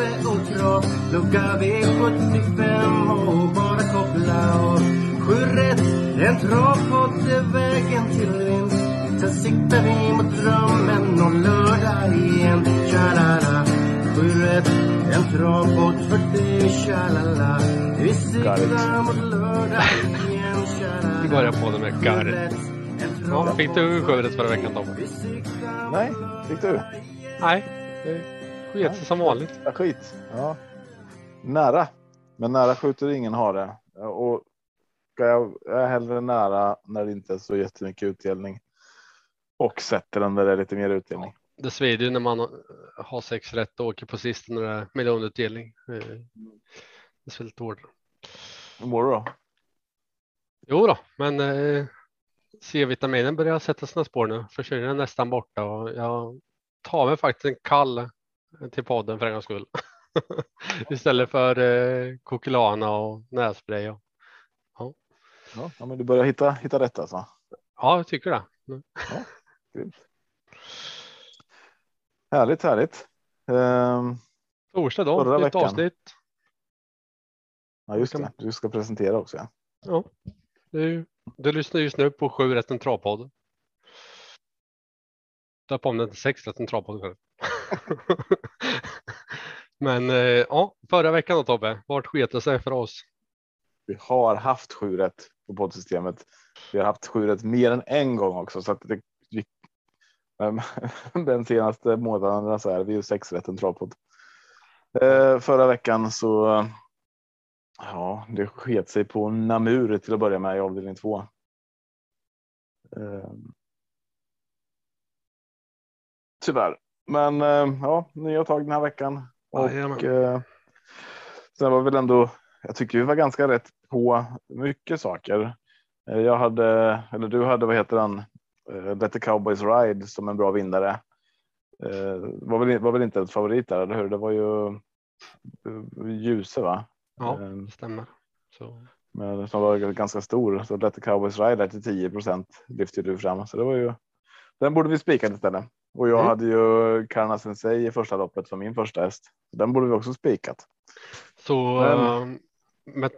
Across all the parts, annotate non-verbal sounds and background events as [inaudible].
Tobbe och Trav Lucka V75 och bara koppla av Sju rätt, en travpodd är vägen till vinst. Sen siktar vi mot drömmen om lördag igen. Tja-la-la. Sju rätt, en travpodd för dig Tja-la-la. Vi siktar mot lördag igen. Tja-la-la. Vi börjar på det med Garret. Ja, fick du sju rätt förra veckan Tobbe? Nej, fick du? Nej, sket sig som vanligt. Skit. Ja. Nära. Men nära skjuter ingen hare. Och jag är hellre nära när det inte är så jättemycket utdelning. Och sätter den där det är lite mer utdelning. Det svider ju när man har sex rätt och åker på sist när det är miljonutdelning. Eh, Det är lite hårdare. Hur mår du då? Jo då, men eh, C-vitaminen börjar sätta sina spår nu. Förkylningen är nästan borta och jag tar mig faktiskt en kall till podden för en gångs skull. [laughs] Istället för eh, kokilana och nässpray. Och, Ja, ja, men du börjar hitta, hitta rätt alltså. ja, jag tycker det. Grymt. Härligt, härligt. Ehm, Torsdag då, Förra nytt veckan. avsnitt. ja, just det. Du ska presentera också. Ja. Ja, du, du lyssnar just nu på sju rätten travpodd. Döp om den till sex rätten travpodd. [laughs] Men eh, ja, förra veckan då Tobbe, vart sket det sig för oss? Vi har haft sju rätt på poddsystemet. Vi har haft sju rätt mer än en gång också så att det. Vi, [laughs] den senaste månaden så är vi ju sex rätt en travpodd. Eh, förra veckan så. Ja, det sket sig på Namur till att börja med i avdelning två. Eh, tyvärr, men eh, ja, nya tag den här veckan och eh, sen var väl ändå. Jag tycker vi var ganska rätt på mycket saker. Eh, Jag hade, eller du hade, vad heter den? Eh, Let the Cowboys Ride som en bra vinnare. Var väl, var väl inte ett favorit där, eller hur? Det var ju Ljuse, va? Ja, det stämmer. Så, men som var ganska stor. Så Let the Cowboys Ride där till 10 procent lyfte du fram. Så det var ju. Den borde vi spika istället. Och jag Mm. hade ju Karna Sensei i första loppet för min första häst. Den borde vi också spikat. så Men- eh, med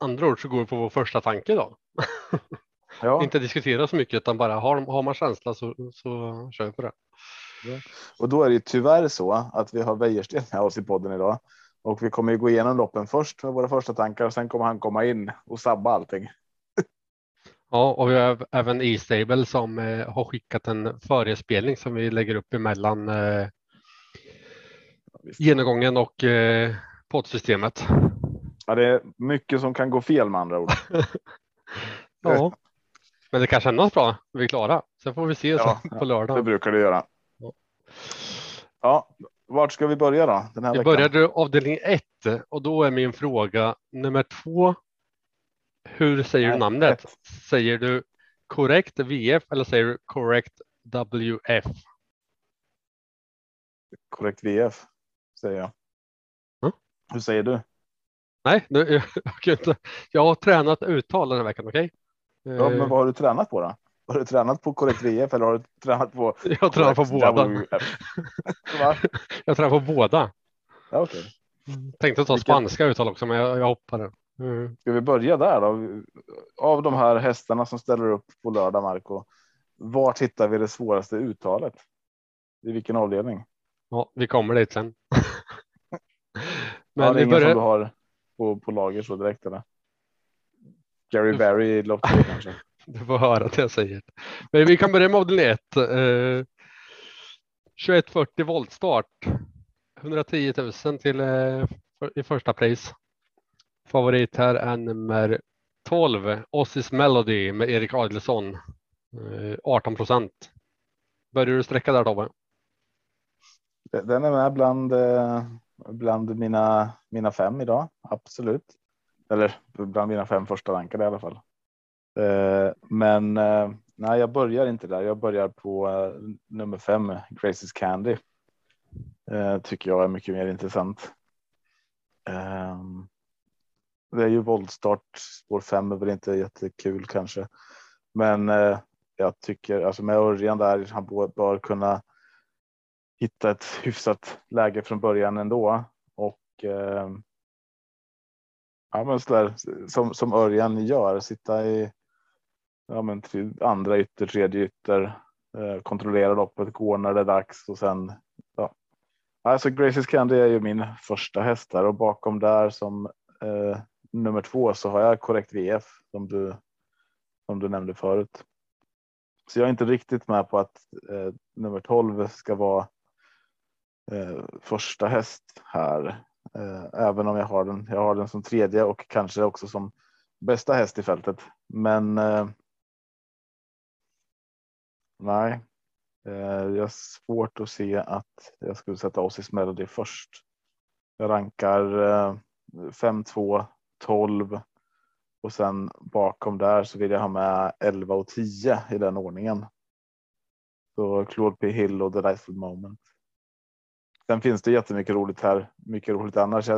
andra ord så går vi på vår första tanke då. [laughs] Ja, Inte diskutera så mycket utan bara har, har man känsla så, så kör vi på det. och då är det ju tyvärr så att vi har Wäjersten med oss i podden idag. Och vi kommer ju gå igenom loppen först med våra första tankar och sen kommer han komma in och sabba allting. Ja, och vi har även E-stable som eh, har skickat en förespelning som vi lägger upp emellan eh, genomgången och eh, poddsystemet. Ja, det är mycket som kan gå fel med andra ord. [laughs] Ja, men det kan kännas bra. Vi är klara. Sen får vi se Ja, på Det lördag. brukar det göra. Ja. Ja, vart ska vi börja då? Den här Vi veckan? började avdelning 1 och då är min fråga nummer två. Hur säger du namnet? Säger du korrekt VF eller säger du korrekt WF? Korrekt VF säger jag. Mm. Hur säger du? Nej, nu, [laughs] jag, inte. jag har tränat uttal den här veckan. Okej? Ja, Eh, men vad har du tränat på då? Har du tränat på korrekt VF eller har du tränat på? [laughs] Jag tränar på korrekt båda. [laughs] Jag tränar på båda. Ja, okej. Tänkte ta Vilket- spanska uttal också, men jag, jag hoppade. Mm. Ska vi börja där då? Av de här hästarna som ställer upp på lördag, Marco. Vart hittar vi det svåraste uttalet? I vilken avdelning? Ja, vi kommer dit sen. Men [laughs] ja, det är vi ingen som börjar. du har på, på lager så direkt eller? Gary Barry i lopp [laughs] kanske? Du får höra det jag säger. Men vi kan börja med avdelning 1. Eh, 2140 voltstart. 110 000 till eh, i första pris. Favorit här är nummer 12. Ossis Melody med Erik Adelsson. Eh, 18 procent. Börjar du sträcka där Tobbe? Den är med bland, eh, bland mina, mina fem idag. Absolut. Eller bland mina fem första rankade i alla fall. Eh, men nej, jag börjar inte där. Jag börjar på nummer fem, Graces Candy. Tycker jag är mycket mer intressant. Ehm, det är ju våldstart. Spår fem är väl inte jättekul kanske. Men eh, jag tycker alltså med Örjan där, han bör kunna hitta ett hyfsat läge från början ändå. Och eh, ja, men så där, som, som Örjan gör, sitta i ja, men, till andra ytter, tredje ytter, eh, kontrollera loppet, gå när det är dags och sen. Ja. Alltså Graces Candy är ju min första häst där och bakom där som eh, nummer två så har jag korrekt VF som du som du nämnde förut. Så jag är inte riktigt med på att eh, nummer 12 ska vara eh, första häst här. Eh, även om jag har den. Jag har den som tredje och kanske också som bästa häst i fältet. Men. Eh, nej, eh, jag har svårt att se att jag skulle sätta Ossis Melody först. Jag rankar eh, 5, 2, 12 och sen bakom där så vill jag ha med 11 och 10 i den ordningen. Så Claude P Hill och The Lightful Moment. Sen finns det jättemycket roligt här. Mycket roligt annars.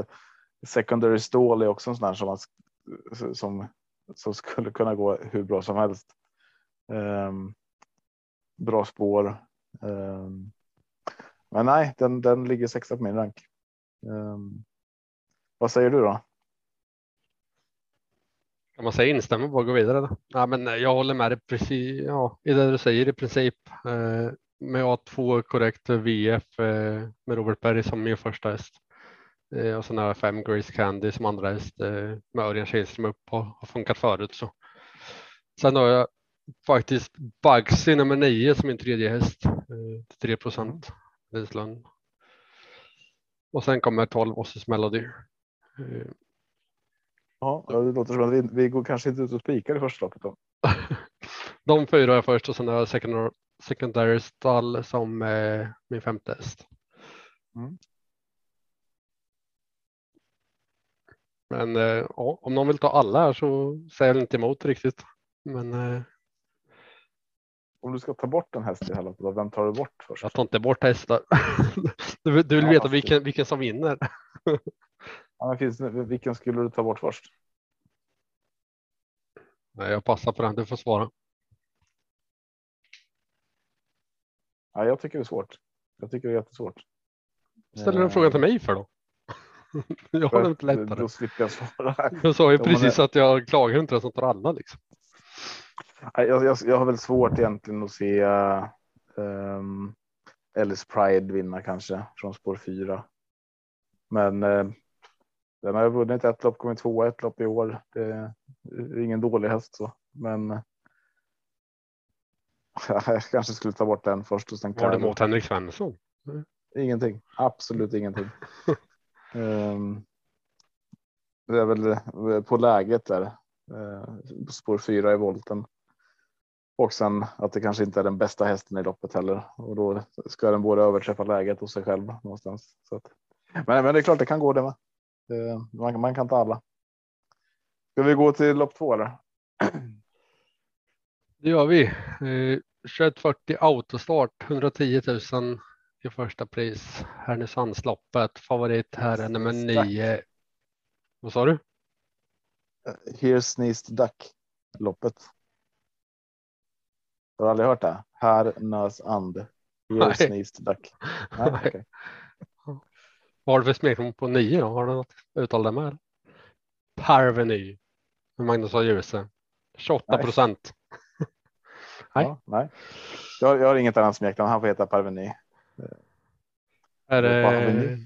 Secondary Stall är också en sån här som, man, som, som skulle kunna gå hur bra som helst. Um, bra spår. Um, men nej, den, den ligger sexa på min rank. Um, vad säger du då? Kan man säga instämma och gå vidare? Då? Ja, men jag håller med dig precis ja, i det du säger i princip. Eh, med att två korrekt VF eh, med Robert Berg som min första häst. Eh, och sen har jag fem Grace Candy som andra häst eh, med Örjan Kihlström upp och har funkat förut. Så. Sen har jag faktiskt Bugsy nummer nio som min tredje häst. Eh, 3 procent Vislund. Och sen kommer 12 Ossis Melody. Ja, det låter som att vi, vi går kanske inte ut och spikar i första loppet. Då. [laughs] De fyra är först och sen har jag secondary, secondary stall som eh, min femte häst. Mm. Men eh, ja, om någon vill ta alla här så säger jag inte emot riktigt. Men. Eh, om du ska ta bort en häst i hela loppet, vem tar du bort först? Jag tar inte bort hästar. du, [laughs] du vill ja, veta vilken, vilken som vinner. [laughs] Ja, finns, vilken skulle du ta bort först? Nej, jag passar på den. Du får svara. Ja, jag tycker det är svårt. Jag tycker det är jättesvårt. Ställer du en fråga till mig för då? [laughs] jag har det inte lättare. Då slipper jag svara. [laughs] Jag sa ju precis att jag klagar inte som tar alla liksom. Jag, jag, jag har väl svårt egentligen att se um, Ellis Pride vinna kanske från spår fyra. Men uh, den har vunnit ett lopp, kommit tvåa ett lopp i år. Det är ingen dålig häst så, men. [laughs] Jag kanske skulle ta bort den först och sen. Var det mot Henrik Svensson? Ingenting, absolut ingenting. um, [laughs] det är väl på läget där. Uh, spår fyra i volten. Och sen att det kanske inte är den bästa hästen i loppet heller och då ska den både överträffa läget och sig själv någonstans. Så att, men, men det är klart, det kan gå det med. Man, man kan ta alla. Ska vi gå till lopp två eller? Det gör vi. Eh, 2140 autostart 110 000 i första pris. Härnösandsloppet. Favorit här är nummer nio. Vad sa du? Here sneezed duck loppet. Har du aldrig hört det? Härnösand. Here sneezed duck. Nej, [laughs] okay. Vad har du för smeknamn på nio då? Har du något uttal där med? Parveny. Magnus har Djuse. 28 procent. [laughs] nej. Ja, nej. Jag, jag, har inget annat smeknamn. Han får heta Parveny. Är det,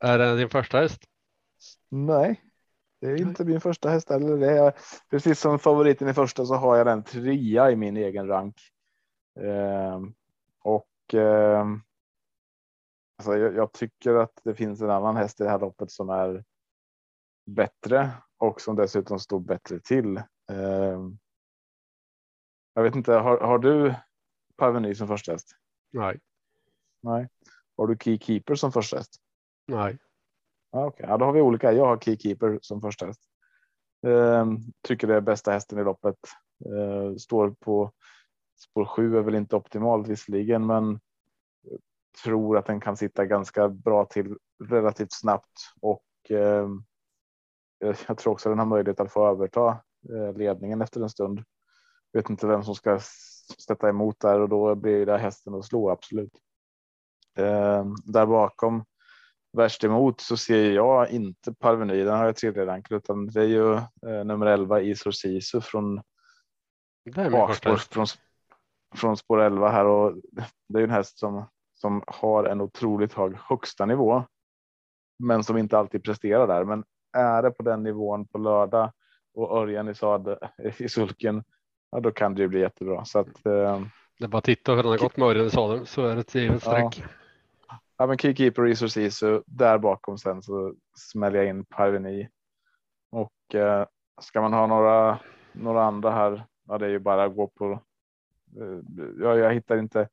är det din första häst? Nej, det är inte min första häst eller det är precis som favoriten i första så har jag den trea i min egen rank. Eh, och eh, Alltså jag, jag, tycker att det finns en annan häst i det här loppet som är bättre och som dessutom står bättre till. Eh, jag vet inte, har, har du Parveny som första häst? Nej. Nej, Har du Keykeeper som första häst? Nej, Ja, Okej, ja, då har vi olika. Jag har Keykeeper som första häst. Ehm, tycker det är bästa hästen i loppet. Ehm, står på spår sju är väl inte optimalt visserligen, men tror att den kan sitta ganska bra till relativt snabbt och ehm, jag tror också den har möjlighet att få överta eh, ledningen efter en stund. Vet inte vem som ska sätta emot där och då blir det hästen att slå absolut. Ehm, där bakom värst emot så ser jag inte Parveny, den har jag tredje rank utan det är ju eh, nummer 11 Isor Sisu från bakspår från, från spår 11 här och det är ju en häst som som har en otroligt hög högsta nivå. Men som inte alltid presterar där. Men är det på den nivån på lördag och Örjan i sad i sulken. Ja, då kan det ju bli jättebra så att eh, Det är bara att titta hur den har gått med Örjan i sadeln så är det ett givet Ja. streck. Ja, men Keykeeper Isor Sisu där bakom sen så smäller jag in Parveni. Och eh, ska man ha några, några andra här, ja det är ju bara att gå på. Eh, ja, jag hittar inte.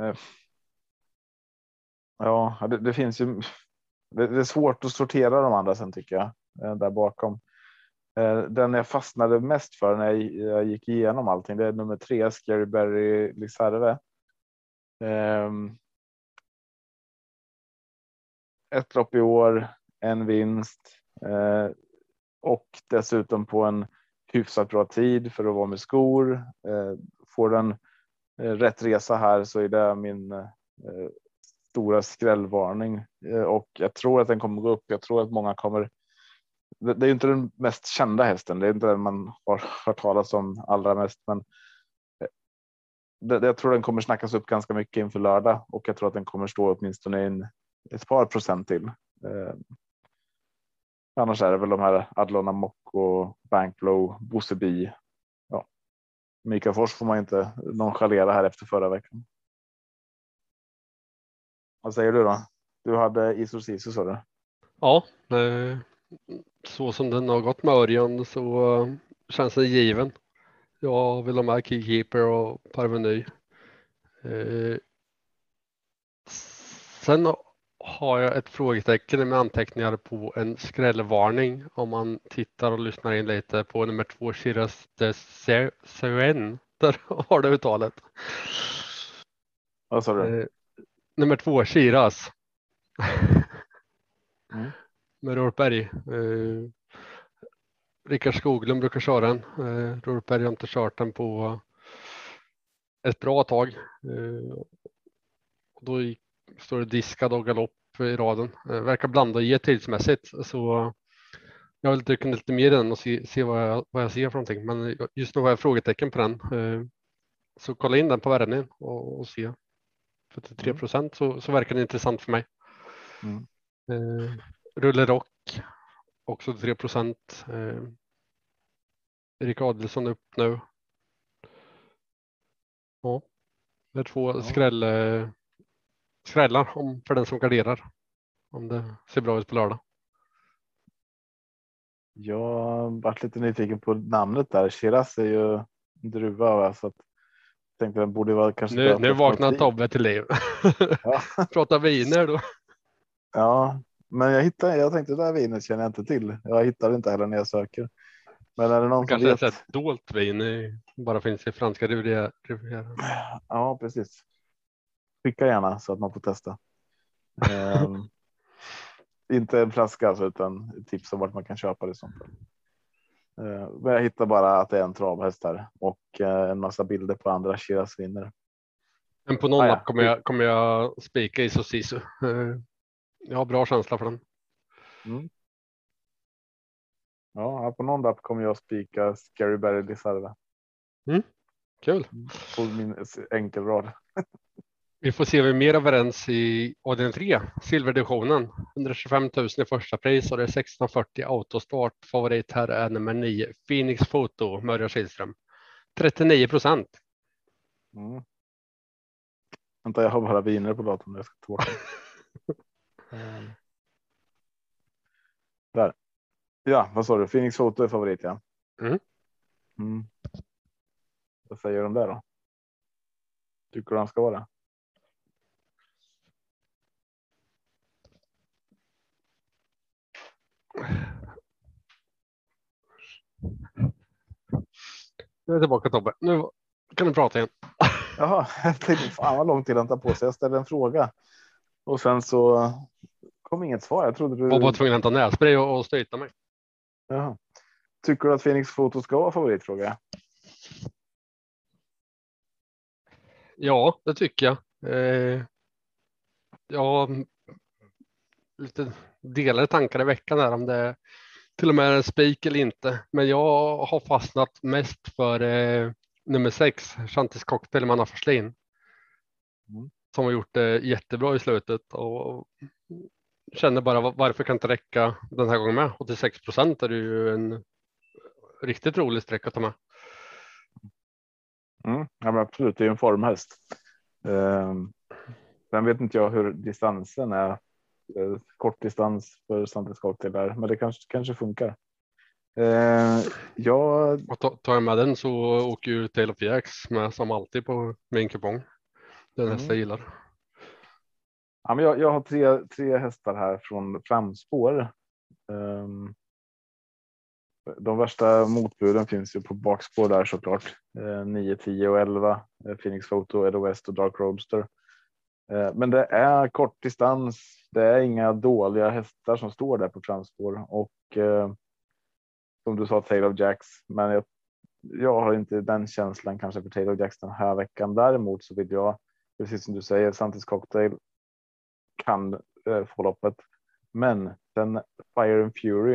Eh, ja, det, det finns ju. Det, det är svårt att sortera de andra sen tycker jag eh, där bakom. Eh, den jag fastnade mest för när jag, gick igenom allting, det är nummer tre, Scary Berry Liserve. Ehm, ett lopp i år, en vinst eh, och dessutom på en hyfsat bra tid för att vara med skor. Får den rätt resa här så är det min stora skrällvarning eh, och jag tror att den kommer gå upp. Jag tror att många kommer. Det, är inte den mest kända hästen. Det är inte den man har hört talas om allra mest, men eh, det, jag tror den kommer snackas upp ganska mycket inför lördag och jag tror att den kommer stå åtminstone in ett par procent till. Eh, annars är det väl de här Adlona Mock Banklow, Banklow, Bi. Ja. Mikael Fors får man inte nonchalera här efter förra veckan. Vad säger du då? Du hade Sisu sa du? Ja, eh, så som den har gått med Örjan så eh, känns det given. Jag vill ha med Keykeeper och Parveny. Eh, sen har jag ett frågetecken med anteckningar på en skrällvarning om man tittar och lyssnar in lite på nummer två Shiraz de Seren. [laughs] Där har du uttalet. Vad sa du? Nummer två Shiraz. Mm. Med Rorberg. Eh, Rickard Skoglund brukar köra den. Eh, Rorberg har inte kört den på ett bra tag. Eh, och då gick, står det diskad och galopp i raden. Eh, verkar blanda ge tidsmässigt. Så jag vill dyka lite mer i den och se, se vad, jag, vad jag ser för någonting. Men just nu har jag frågetecken på den. Eh, så kolla in den på värmningen och, och se. För 33 procent så, så verkar det intressant för mig. Mm. Eh, Rulle Rock också 3 procent. Eh, Erik Adelsson upp nu. Ja, det är två Ja. skräll, skrällar om, för den som garderar. Om det ser bra ut på lördag. Jag varit lite nyfiken på namnet där. Shiraz är ju druva va? så att tänkte den borde vara kanske. Nu, nu vaknar Tobbe till liv. Ja. [laughs] Prata viner då. Ja, men jag hittade. Jag tänkte det där vinet känner jag inte till. Jag hittar inte heller när jag söker. Men är det någon som Kanske vet? ett dolt vin bara finns i franska riviera- rivieran. Ja, precis. Skicka gärna så att man får testa. [laughs] Ehm, inte en flaska alltså, utan tips om vart man kan köpa det. Sånt. Ehm, men jag hittar bara att det är en travhäst här och eh, en massa bilder på andra Shiraz vinner. Men på någon Ah, ja. kommer jag, kommer jag spika i Sisu. Eh, [laughs] Jag har bra känsla för den. Mm. Ja, på någon lapp kommer jag spika Scary Berry Lizarda Kul. på min enkelrad. [laughs] Vi får se om vi är mer överens i avdelning 3, silverdivisionen. 125 000 i första pris och det är 1640 autostart. Favorit här är nummer 9, Phoenix Foto, Mörja Kihlström. 39 procent. Mm. Vänta, jag har bara viner på datorn. Jag ska ta bort. Där. Ja, vad sa du? Phoenix Foto är favorit, ja. Mm. Mm. Vad säger de där då? Tycker du han ska vara det? Nu är jag tillbaka Tobbe. Nu kan du prata igen. Jaha, jag tänkte fan vad lång tid han tar på sig. Jag ställde en fråga och sen så kom inget svar. Jag trodde du. Jag var tvungen att hämta nässpray och, och stöta mig. Jaha. Tycker du att Phoenix Foto ska vara favoritfråga? Ja, det tycker jag. Eh, jag lite delade tankar i veckan här om det till och med är en spik eller inte. Men jag har fastnat mest för eh, nummer sex, Chantis Cocktail med Anna Forslin. Mm. Som har gjort det jättebra i slutet och känner bara varför kan inte räcka den här gången med? 86 procent är det ju en riktigt rolig sträcka att ta med. Mm, ja, absolut, det är en formhäst. Um, sen vet inte jag hur distansen är. Uh, kort distans för Santis Cocktail där, men det kanske kanske funkar. Uh, jag... Och tar jag med den så åker ju Tail of Jacks med som alltid på min kupong. Den häst jag gillar. Ja, men jag, jag har tre, tre hästar här från framspår. Um, de värsta motbuden finns ju på bakspår där såklart. Eh, 9, 10 och 11. Eh, Phoenix Photo, Edo West och Dark Roadster. Eh, men det är kort distans. Det är inga dåliga hästar som står där på framspår och eh, som du sa Taylor Jacks. Men jag, jag har inte den känslan kanske för Taylor Jacks den här veckan. Däremot så vill jag, precis som du säger, Santis Cocktail kan eh, få loppet. Men den Fire and Fury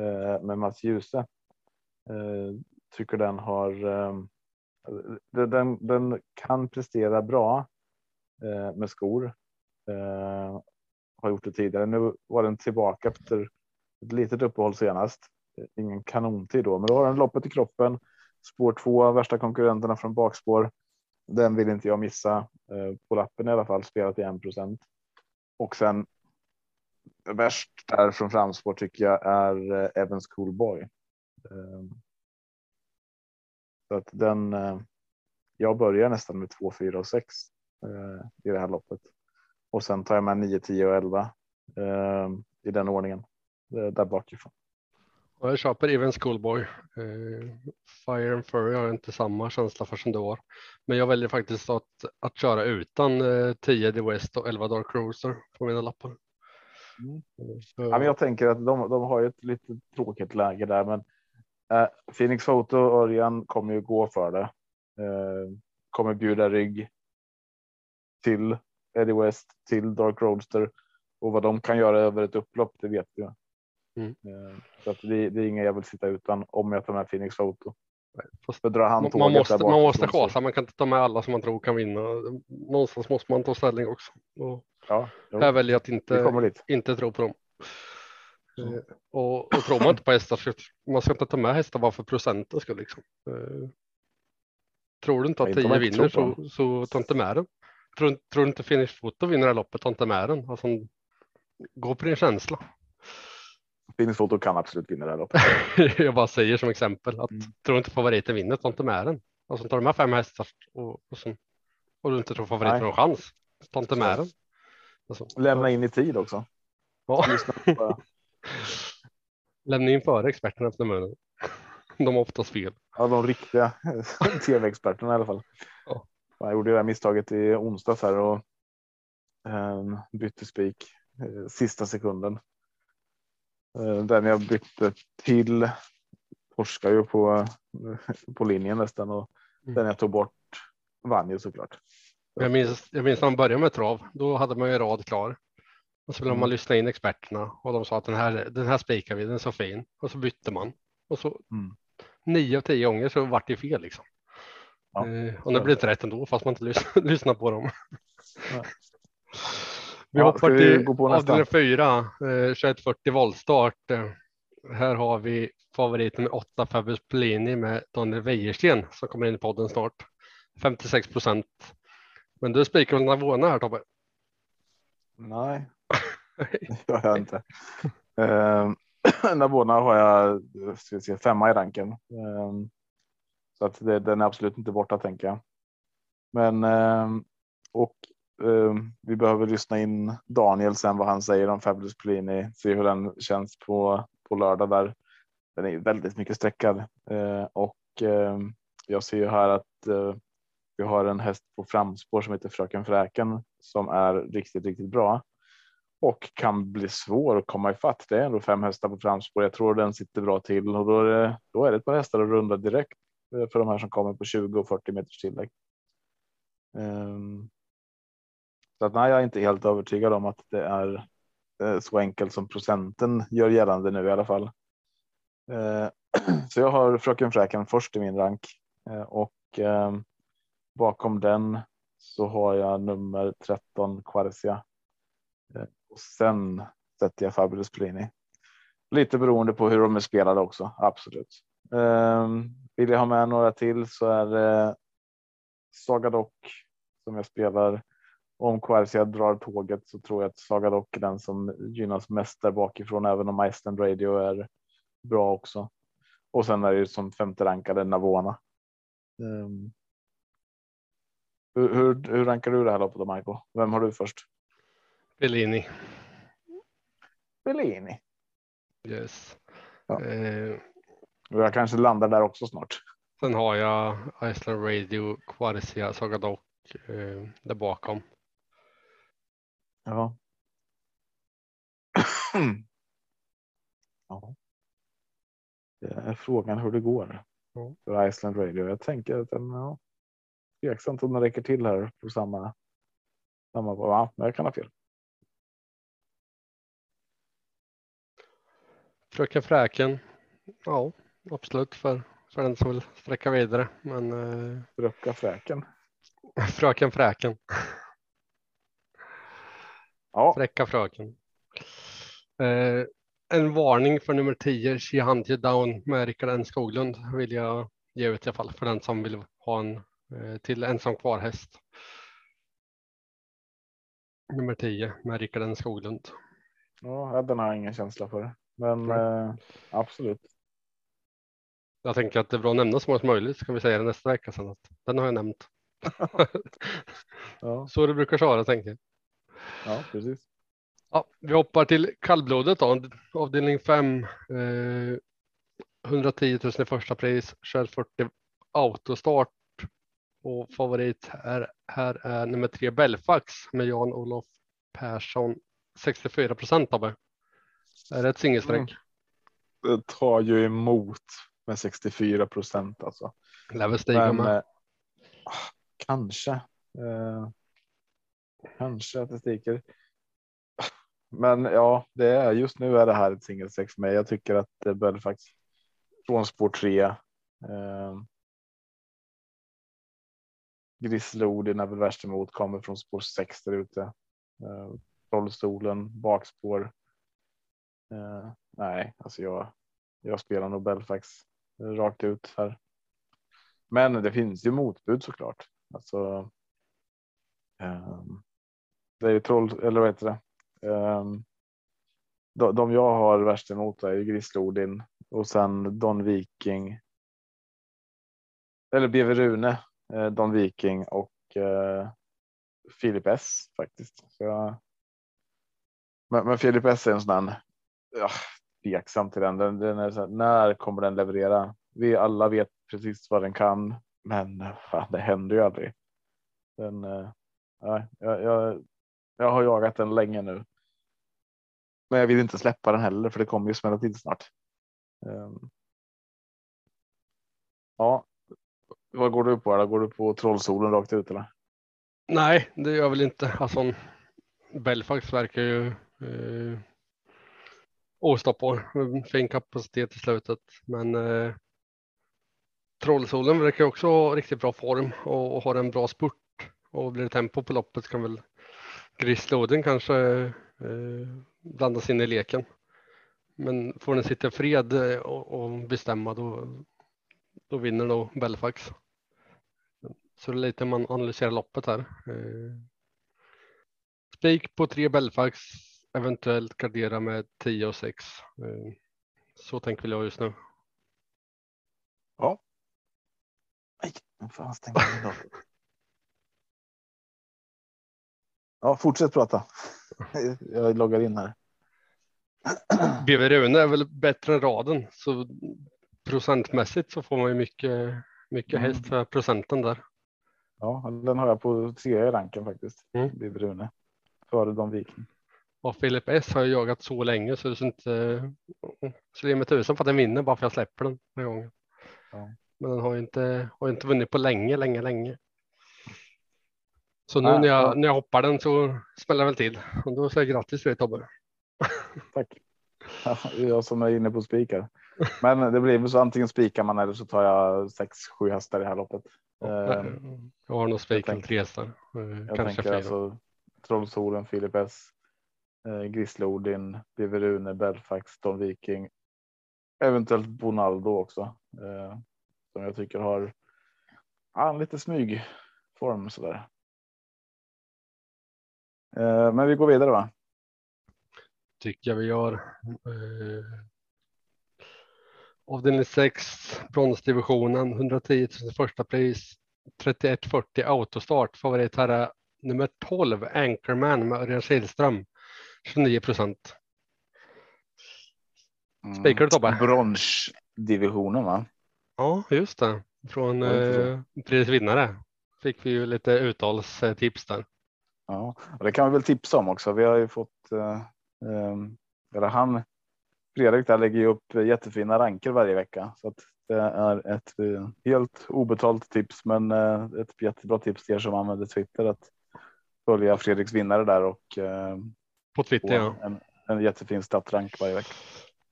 eh, med Mats Djuse eh, tycker den har. Eh, den, den kan prestera bra Eh, med skor. Eh, har gjort det tidigare. Nu var den tillbaka efter ett litet uppehåll senast. Ingen kanontid då, men då har den loppet i kroppen. Spår två, värsta konkurrenterna från bakspår. Den vill inte jag missa eh, på lappen i alla fall. Spelat i 1% och sen värst där från framspår tycker jag är eh, Evans Coolboy. Eh, så att den. Eh, jag börjar nästan med 2, 4 och 6 i det här loppet och sen tar jag med 9, 10 och 11 ehm, i den ordningen där bakifrån. Och jag köper Evans Schoolboy. Eh, Fire and Furry har inte samma känsla för som du har. Men jag väljer faktiskt att, att köra utan eh, 10 The West och 11 Dark Roaster på mina lappar. Mm. Så... Ja, men jag tänker att de, de har ju ett lite tråkigt läge där, men eh, Phoenix Photo och Örjan kommer ju gå för det. Eh, kommer bjuda rygg till Eddie West, till Dark Roadster och vad de kan göra över ett upplopp, det vet jag. Mm. Eh, så att det, det, är inga jag vill sitta utan om jag tar med Phoenix Photo. Fast drar han man, måste, man måste chasa, man kan inte ta med alla som man tror kan vinna. Någonstans måste man ta ställning också. Och ja, här väljer jag att inte, inte tro på dem. Mm. Och, och tror man inte på hästar, så man ska inte ta med hästar bara för procenten skull. Liksom. Eh, tror du inte att 10 vinner så, så ta inte med den. Tror, tror du inte Finish Foto vinner det här loppet, ta inte med den. Alltså, gå på din känsla. Phoenix Foto kan absolut vinna det här loppet. [laughs] jag bara säger som exempel att mm. tror inte favoriten vinner, ta inte med den. Och så tar du med fem hästar och, och, så, och du inte tror favoriten har en chans, ta inte med den. Alltså, Lämna in i tid också. Ja. [laughs] Lämna in före experterna efter munnen. [laughs] De har oftast fel. Ja, de riktiga tv-experterna i alla fall. Ja. Jag gjorde det här misstaget i onsdags här och um, bytte spik uh, sista sekunden. Uh, den jag bytte till torskar ju på, på linjen nästan och mm. den jag tog bort vann ju såklart. Jag minns, jag minns när man började med trav, då hade man ju rad klar. Och så ville mm. man lyssna in experterna och de sa att den här, den här spikar vi, den är så fin. Och så bytte man. Och så mm. nio av tio gånger så vart det fel liksom. Ja, eh, och det blev inte rätt ändå fast man inte lys [laughs] lyssnar på dem. Ja. Vi ja, hoppar till avdelning fyra, eh, 2140 voltstart. Eh, här har vi favoriten med 8 Fabus Plini med Daniel Wäjersten som kommer in i podden snart. 56 procent. Men du spikar väl Navona här Tobbe? Nej, [laughs] det gör jag inte. [clears throat] Navona har jag ska se, femma i ranken. Uh, så att det, den är absolut inte borta tänker jag. Men ehm, och ehm, vi behöver lyssna in Daniel sen vad han säger om Fabulous Plini, se hur den känns på på lördag där. den är väldigt mycket sträckad eh, och eh, jag ser ju här att eh, vi har en häst på framspår som heter Fröken Fräken som är riktigt, riktigt bra och kan bli svår att komma ifatt. Det är ändå fem hästar på framspår. Jag tror den sitter bra till och då är det, då är det ett par hästar att runda direkt Eh, för de här som kommer på 20 och 40 meters tillägg. Ehm, så att nej, jag är inte helt övertygad om att det är eh, så enkelt som procenten gör gällande nu i alla fall. Eh, [clears throat] så jag har Fröken Fräken först i min rank och ehm, bakom den så har jag nummer 13 Quarcia och sen sätter jag Fabulous Plini. Lite beroende på hur de är spelade också, absolut. Um, vill jag ha med några till så är det Saga Dock som jag spelar. Om Quercia drar tåget så tror jag att Saga Dock är den som gynnas mest där bakifrån, även om Iceland Radio är bra också. Och sen är det ju som femte rankade Navona. Um, hur, hur, hur rankar du det här loppet då, Michael? Vem har du först? Bellini. Bellini. Yes. Ja. Eh, Jag kanske landar där också snart. sen har jag Iceland Radio, Quarcia, Sagadok eh, där bakom. Ja. [clears throat] ja. Det är frågan hur det går Ja. för Iceland Radio. Jag tänker att den, ja, tveksamt om den räcker till här på samma. samma ja, men jag kan ha fel. Fröken Fräken. Ja, absolut för, för den som vill sträcka vidare. Men eh, Röcka fräken. [laughs] Fröken Fräken, Ja, fräcka fröken. Eh, en varning för nummer 10, She Hunt You Down med Rickard N Skoglund vill jag ge ut i alla fall för den som vill ha en eh, till ensam kvar häst. Nummer 10 med Rickard N Skoglund. ja, den har jag ingen känsla för, men eh, absolut. Jag tänker att det är bra att nämna så många som möjligt. Ska vi säga det nästa vecka sen att den har jag nämnt. Ja, [laughs] så det brukar köra tänker jag. ja, precis. Ja, vi hoppar till kallblodet då, avdelning 5. Eh, 110 000 i första pris, 2140 autostart och favorit här, här är nummer tre Belfax med Jan-Olof Persson 64 procent av det. Är det ett singelsträck? Mm. Det tar ju emot med 64 procent alltså. Lär väl stiga med. eh, kanske. Eh, kanske att det sticker. Men ja, det är just nu är det här ett för mig. Jag tycker att det bör faktiskt från spår 3. Eh, Grizzlodin är väl värst emot, kommer från spår 6 där ute. Eh, Trollstolen, bakspår. Eh, nej, alltså jag, jag spelar nog Belfax rakt ut här. Men det finns ju motbud såklart. Alltså. ehm, det är ju troll eller vad heter det? Um, de, de jag har värst emot är ju Grislodin och sen Don Viking. Eller BV Rune, eh, Don Viking och eh, Filip S faktiskt. Så jag, men, men Filip S är en sån där. Ja, tveksam till den. den, den är så här, när kommer den leverera? Vi alla vet precis vad den kan, men fan, det händer ju aldrig. Den, eh, ja, jag, jag, jag har jagat den länge nu. Men jag vill inte släppa den heller, för det kommer ju smälla till snart. Um, ja, vad går du på? Eller? Går du på trollsolen rakt ut eller? Nej, det gör jag väl inte. Alltså, Belfax verkar ju eh, ostoppbar. Fin kapacitet i slutet, men eh, Trollsolen verkar också ha riktigt bra form och, och har en bra spurt och blir det tempo på loppet kan väl Grisslåden kanske eh, blandas in i leken. Men får den sitta i fred eh, och, och bestämma då, då vinner nog Belfax. Så det är lite man analyserar loppet här. Eh, Spik på tre Belfax, eventuellt gardera med 10 och 6. Eh, så tänker jag just nu. Nej, vad fan stänger jag datorn? Ja, fortsätt prata. Jag loggar in här. BV Rune är väl bättre än raden så procentmässigt så får man ju mycket, mycket Mm. häst för procenten där. Ja, den har jag på trea i ranken faktiskt. Mm. Bibi Rune. Före Don Viking. Och Filip S har jag jagat så länge så det är inte så det är med tusen för att den vinner bara för att jag släpper den den gången. Ja. Men den har ju inte, har inte vunnit på länge, länge, länge. Så nu Ja, när, ja. jag, när jag hoppar den så smäller väl till och då säger jag grattis till dig Tobbe. [laughs] Tack. Ja, jag som är inne på spikar. Men det blir väl så antingen spikar man eller så tar jag sex, sju hästar i det här loppet. Eh, Jag har nog spikat tre hästar. eh, Jag tänker alltså Trollsolen, Filip S, Eh, Grisle Odin, Biverune, Belfax, Don Viking. Eventuellt Bonaldo också. Eh, som jag tycker har ja, en lite smygform sådär. Eh, men vi går vidare va? tycker jag vi gör. Eh, avdelning 6, bronsdivisionen, 110 000 första pris, 3140 autostart. Favorit här är nummer 12, Anchorman med Örjan Kihlström, 29 procent. Mm. Spikar du, Tobbe? Bronsdivisionen va? Ja, just det. Från eh, vinnare fick vi ju lite uttalstips där. Ja, och det kan vi väl tipsa om också. Vi har ju fått, eh, eh, eller han, Fredrik där lägger ju upp jättefina ranker varje vecka. Så att det är ett eh, helt obetalt tips, men eh, ett jättebra tips till er som använder Twitter att följa Fredriks vinnare där och eh, På Twitter ja. en, en jättefin statrank varje vecka.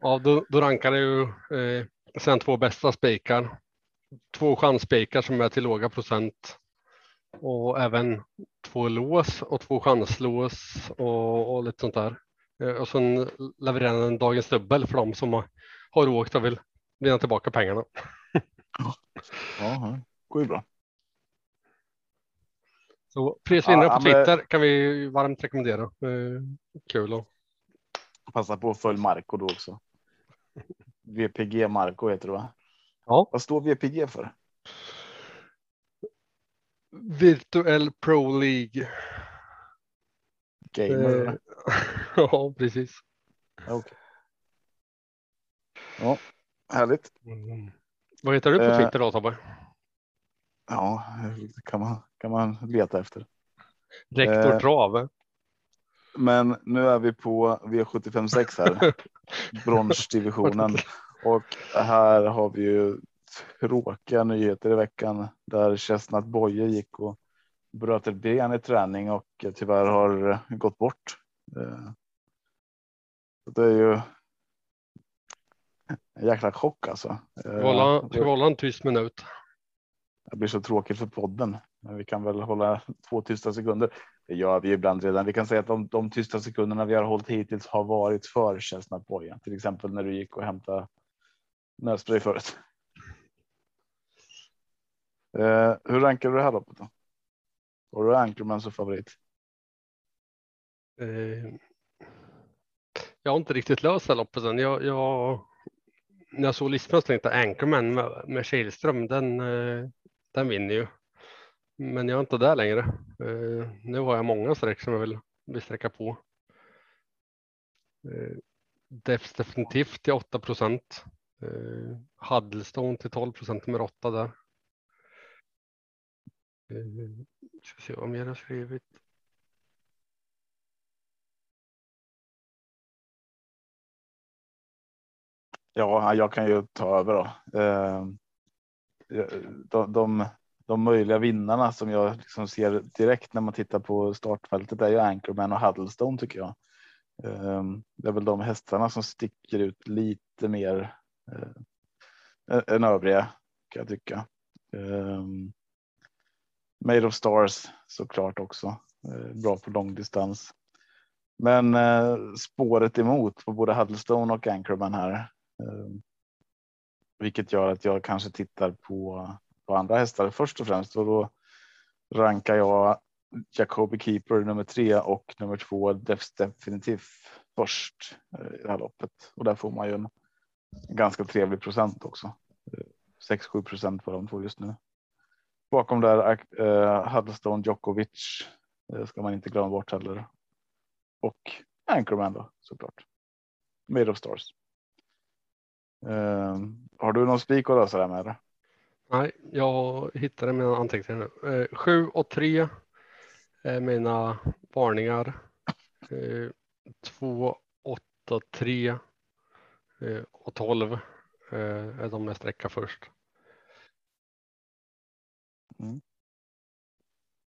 Ja, då, då rankar det ju eh, sen två bästa spikar. Två chansspikar som är till låga procent och även två lås och två chanslås och, och lite sånt där. Eh, och sen levererar den dagens dubbel för de som har, har åkt och vill vinna tillbaka pengarna. Ja, går ju bra. Så prisvinnare Ja, på men- Twitter kan vi varmt rekommendera. Eh, kul och Passa på att följa Marco då också. VPG Marco heter det va? Ja. Vad står VPG för? Virtuell Pro League. Gamer? Eh, [laughs] ja, precis. Okej. Ja, härligt. Mm. Vad heter du på Eh, Twitter då Tobbe? Ja, det kan man, kan man leta efter. Rektor eh. Men nu är vi på V756 här, [laughs] bronsdivisionen. Och här har vi ju tråkiga nyheter i veckan där Chestnut Boye gick och bröt ett ben i träning och tyvärr har gått bort. Eh, Det är ju en jäkla chock alltså. Eh, hålla- hålla en tyst minut? Det blir så tråkigt för podden, men vi kan väl hålla två tysta sekunder. Det gör vi ibland redan. Vi kan säga att de, de tysta sekunderna vi har hållit hittills har varit för Chestnut Till exempel när du gick och hämtade nötspray förut. Eh, hur rankar du det här loppet då? Har du Anchorman som favorit? Eh, jag har inte riktigt löst det loppet än. Jag, jag, när jag såg listan så tänkte jag Anchorman med, med Kihlström, den, eh, den vinner ju. Men jag är inte där längre. Eh, nu har jag många streck som jag vill, vill sträcka på. Eh, Defs definitivt till 8 procent. Eh, Huddlestone till 12 procent nummer 8 där. Eh, ska se vad mer jag har skrivit. Ja, jag kan ju ta över då. Eh, de, de, de möjliga vinnarna som jag liksom ser direkt när man tittar på startfältet är ju Anchorman och Huddlestone tycker jag. Ehm, det är väl de hästarna som sticker ut lite mer eh, än övriga kan jag tycka. Ehm, Made of Stars såklart också. Eh, bra på långdistans. Men eh, spåret emot på både Huddlestone och Anchorman här. Ehm, vilket gör att jag kanske tittar på, på andra hästar först och främst. Och då rankar jag Jacobi Keeper nummer tre och nummer två Defs Definitiv först eh, i det här loppet. Och där får man ju en ganska trevlig procent också. Eh, 6-7 procent på de två just nu. Bakom där eh, Huddlestone Djokovic eh, ska man inte glömma bort heller. Och Anchorman då såklart. Made of Stars. Uh, har du någon spik att lösa det med? Nej, jag hittade mina anteckningar nu. 7 och 3 är mina varningar. 2, 8, 3 och 12 är de med sträcka först. Mm.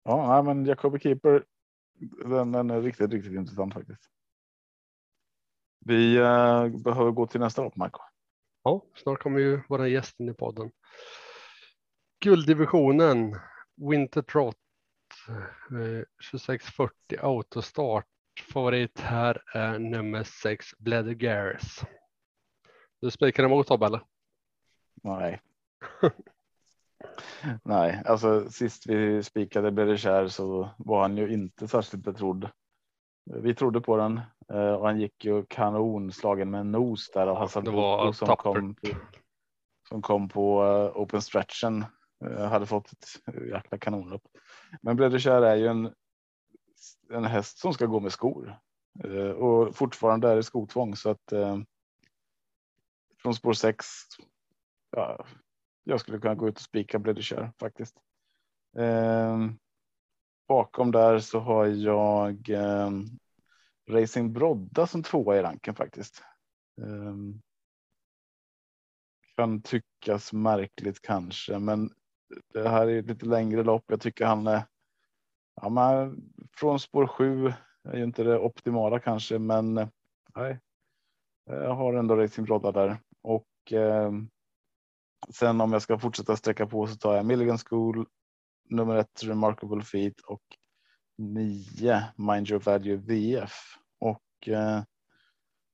Ja, men Jacobi Keeper. Den, den, är riktigt, riktigt intressant faktiskt. Vi behöver gå till nästa lopp, Marco. Ja, snart kommer ju våra gäst in i podden. Gulddivisionen Winter Trot eh, 2640 autostart. Favorit här är nummer 6 Bledder Garris. Du spikar emot Tobbe eller? Nej. [laughs] Nej, alltså sist vi spikade Bledder så var han ju inte särskilt betrodd. Vi trodde på den eh, och han gick ju kanonslagen med nos där och Hassan det var som kom, på, som kom på uh, open stretchen uh, hade fått ett jäkla kanonlopp. Men Bledder är ju en, en häst som ska gå med skor och fortfarande är det skotvång så att från spår 6. Ja, jag skulle kunna gå ut och spika Bledder faktiskt bakom där så har jag ehm, Racing Brodda som tvåa i ranken faktiskt. Eh, kan tyckas märkligt kanske, men det här är ett lite längre lopp. Jag tycker han är ja, men från spår sju är ju inte det optimala kanske, men nej, jag har ändå Racing Brodda där och eh, sen om jag ska fortsätta sträcka på så tar jag Milligan School nummer ett Remarkable Feet och nio Mind Your Value VF och eh,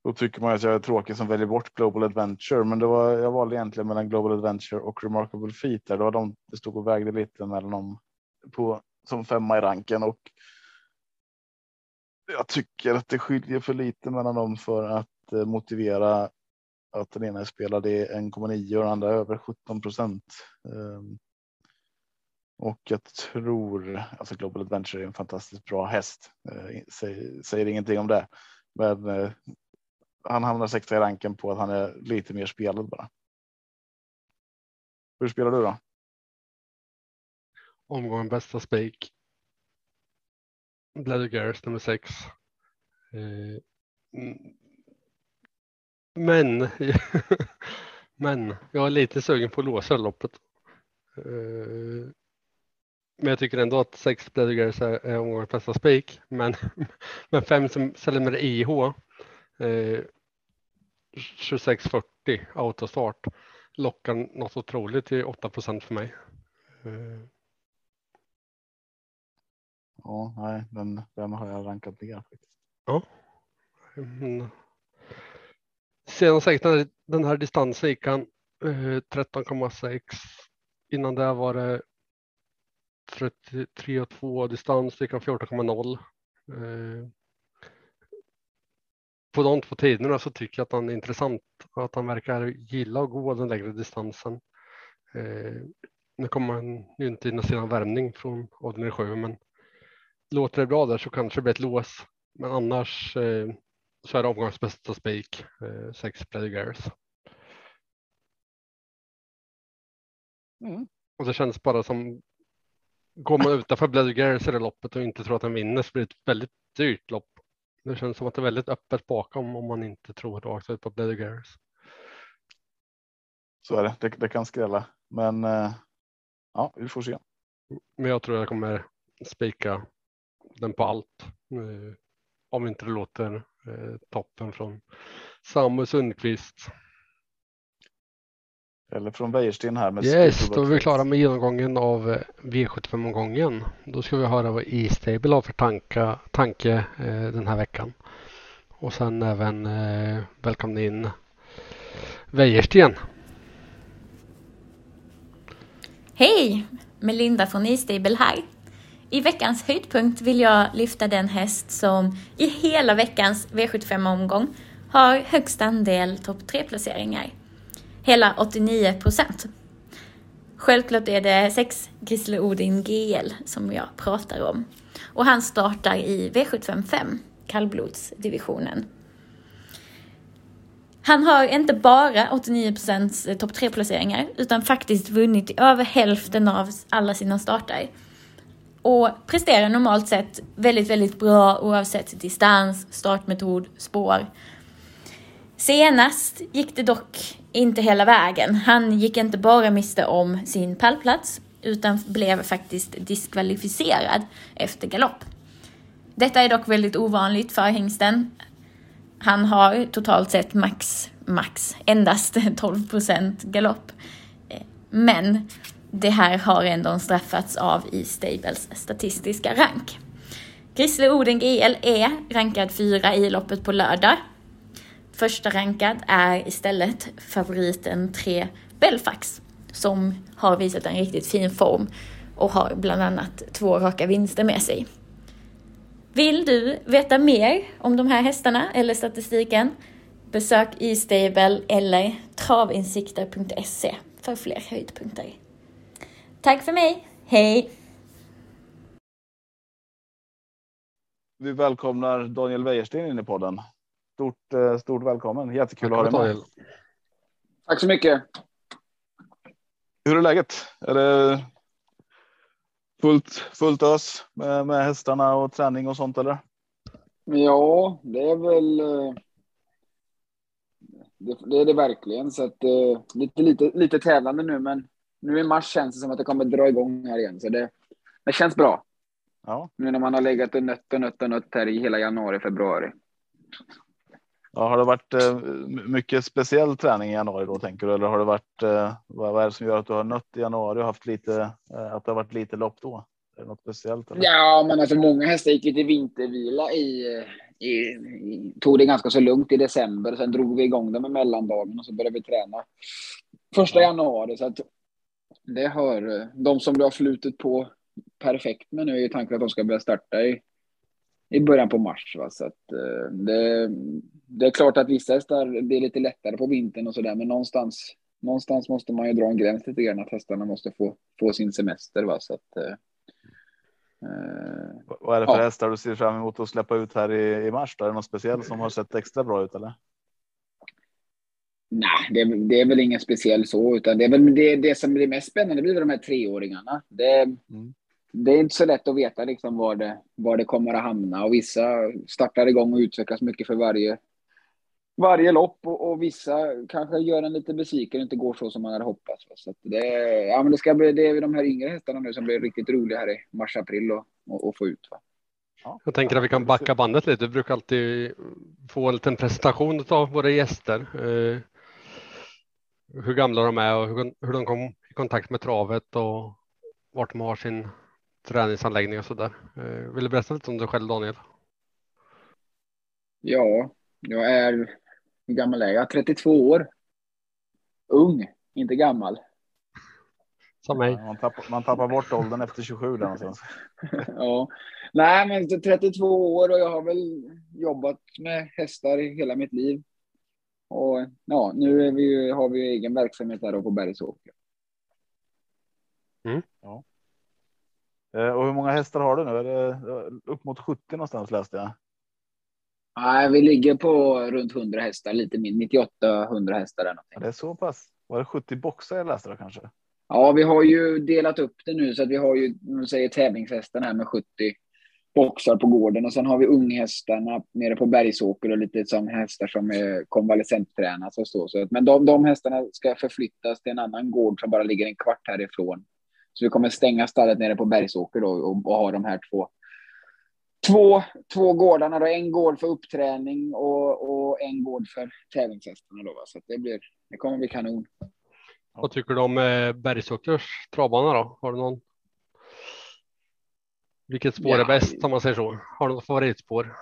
då tycker man att jag är tråkig som väljer bort Global Adventure, men det var jag valde egentligen mellan Global Adventure och Remarkable feet. Där. Det var de det stod och vägde lite mellan dem på som femma i ranken och. Jag tycker att det skiljer för lite mellan dem för att eh, motivera att den ena är spelad i 1,9 och den andra över 17 procent. Um, och jag tror alltså Global Adventure är en fantastiskt bra häst. Eh, säger, säger ingenting om det, men eh, han hamnar sexa i ranken på att han är lite mer spelad bara. Hur spelar du då? Omgången bästa spik. Bladder Garris nummer sex. Eh, mm. Men, [laughs] men jag är lite sugen på att låsa loppet. Men jag tycker ändå att sex Bledgers är, omgångens bästa spik. Men, [laughs] men fem som säljer med IH. Eh, 2640 autostart lockar något otroligt till 8% för mig. Eh. Ja, nej, den, den har jag rankat ner faktiskt. Ja. Mm. Sedan sagt den här, den här distansen gick han eh, 13,6. Innan det var det 33 och 2 distans fick han 14,0. Eh, på de två tiderna så tycker jag att han är intressant att han verkar gilla att gå den längre distansen. Eh, nu kommer han ju inte in sina värmning från avdelning 7 men låter det bra där så kanske det blir ett lås. Men annars eh, så är det omgångens bästa spik, eh, 6 Players. Mm. Och det känns bara som går man utanför Bloody i det loppet och inte tror att han vinner så blir det ett väldigt dyrt lopp. Det känns som att det är väldigt öppet bakom om man inte tror rakt ut på Bloody Så är det. det. det. kan skrälla, men eh, ja, vi får se. Men jag tror jag kommer spika den på allt. Eh, om inte det låter eh, toppen från Samu Sundqvist. Eller från Wäjersten här. Med yes, då är vi klara med genomgången av eh, V75-omgången. Då ska vi höra vad E-stable har för tanka, tanke eh, den här veckan. Och sen även eh, välkomna in Wäjersten. Hej! Melinda från E-stable här. I veckans höjdpunkt vill jag lyfta den häst som i hela veckans V75-omgång har högst andel topp 3-placeringar hela 89 procent. Självklart är det sex Gisle Odin GL som jag pratar om. Och han startar i V755, kallblodsdivisionen. Han har inte bara 89% eh, topp 3 placeringar utan faktiskt vunnit i över hälften av alla sina starter. Och presterar normalt sett väldigt, väldigt bra oavsett distans, startmetod, spår. Senast gick det dock inte hela vägen. Han gick inte bara miste om sin pallplats utan blev faktiskt diskvalificerad efter galopp. Detta är dock väldigt ovanligt för hingsten. Han har totalt sett max, max, endast [laughs] 12 procent galopp. Men det här har ändå straffats av i Stables statistiska rank. Grisle Oden GL är rankad fyra i loppet på lördag. Första rankad är istället favoriten 3 Belfax som har visat en riktigt fin form och har bland annat två raka vinster med sig. Vill du veta mer om de här hästarna eller statistiken? Besök e-stable eller travinsikter.se för fler höjdpunkter. Tack för mig, hej! Vi välkomnar Daniel Wäjersten in i podden. Stort, eh, stort välkommen. Jättekul Tack att ha dig med. Daniel. Tack så mycket. Hur är läget? Är det fullt, fullt ös med, med hästarna och träning och sånt eller? Ja, det är väl. eh, Det, det är det verkligen så att eh, lite, lite, lite tävlande nu, men nu i mars känns det som att det kommer dra igång här igen, så det, det känns bra. Ja. Nu när man har legat och nött och nött och nött här i hela januari, februari. Ja. Har det varit eh, mycket speciell träning i januari då tänker du? Eller har det varit eh, vad, är det som gör att du har nött i januari och haft lite, eh, att det har varit lite lopp då? Är det något speciellt? Eller? Ja, men alltså många hästar gick lite vintervila i, i, i tog det ganska så lugnt i december. Sen drog vi igång dem med mellandagen och så började vi träna första januari. Så att det har de som du har flutit på perfekt med nu är ju tanken att de ska börja starta i, i början på mars. Va? Så att, eh, det, det är klart att vissa hästar är lite lättare på vintern och så där, men någonstans, någonstans måste man ju dra en gräns lite grann att hästarna måste få, få sin semester. Va? Så att, eh, Vad- är det för Ja. hästar du ser fram emot att släppa ut här i, i mars? Då? Är det något speciellt som har sett extra bra ut eller? Nej, det, är- det är väl ingen speciell så, utan det är väl det, det som blir mest spännande blir de här treåringarna. Det, Mm. Det är inte så lätt att veta liksom var, det, var det kommer att hamna och vissa startar igång och utvecklas mycket för varje, varje lopp och, och vissa kanske gör en lite besviken och inte går så som man hade hoppats. Så att det, ja, men det, ska bli, det är de här yngre hästarna nu som blir riktigt roliga här i mars-april och, och, och få ut. Va? Jag tänker att vi kan backa bandet lite. Vi brukar alltid få en liten presentation av våra gäster. Eh, hur gamla de är och hur, hur de kom i kontakt med travet och vart de har sin träningsanläggning och så där. Eh, vill du berätta lite om dig själv Daniel? Ja, jag är, hur gammal är jag? 32 år. Ung, inte gammal. Som mig. Man tappar, man tappar bort åldern efter 27 där någonstans. [laughs] ja. Nej, men så 32 år och jag har väl jobbat med hästar i hela mitt liv. Och ja, nu är vi, har vi egen verksamhet där då på Bergsåker. Eh, Och hur många hästar har du nu? Är det eh, upp mot 70 någonstans läste jag. Nej, vi ligger på runt 100 hästar, lite min 98-100 hästar eller någonting. det är så pass. Var det 70 boxar jag läste då kanske? Ja, vi har ju delat upp det nu så att vi har ju, vi säger tävlingshästen här med 70 boxar på gården och sen har vi unghästarna nere på Bergsåker och lite som hästar som är konvalescenttränas och så. men de, de hästarna ska förflyttas till en annan gård som bara ligger en kvart härifrån. Så vi kommer stänga stallet nere på Bergsåker då och, och ha de här två Två, två gårdarna då, en gård för uppträning och, och en gård för tävlingshästarna då. Va? Så det blir, det kommer bli kanon. Vad tycker du om eh, Bergsåkers travbana då? Har du någon? Vilket spår är Ja. bäst om man säger så? Har du något favoritspår?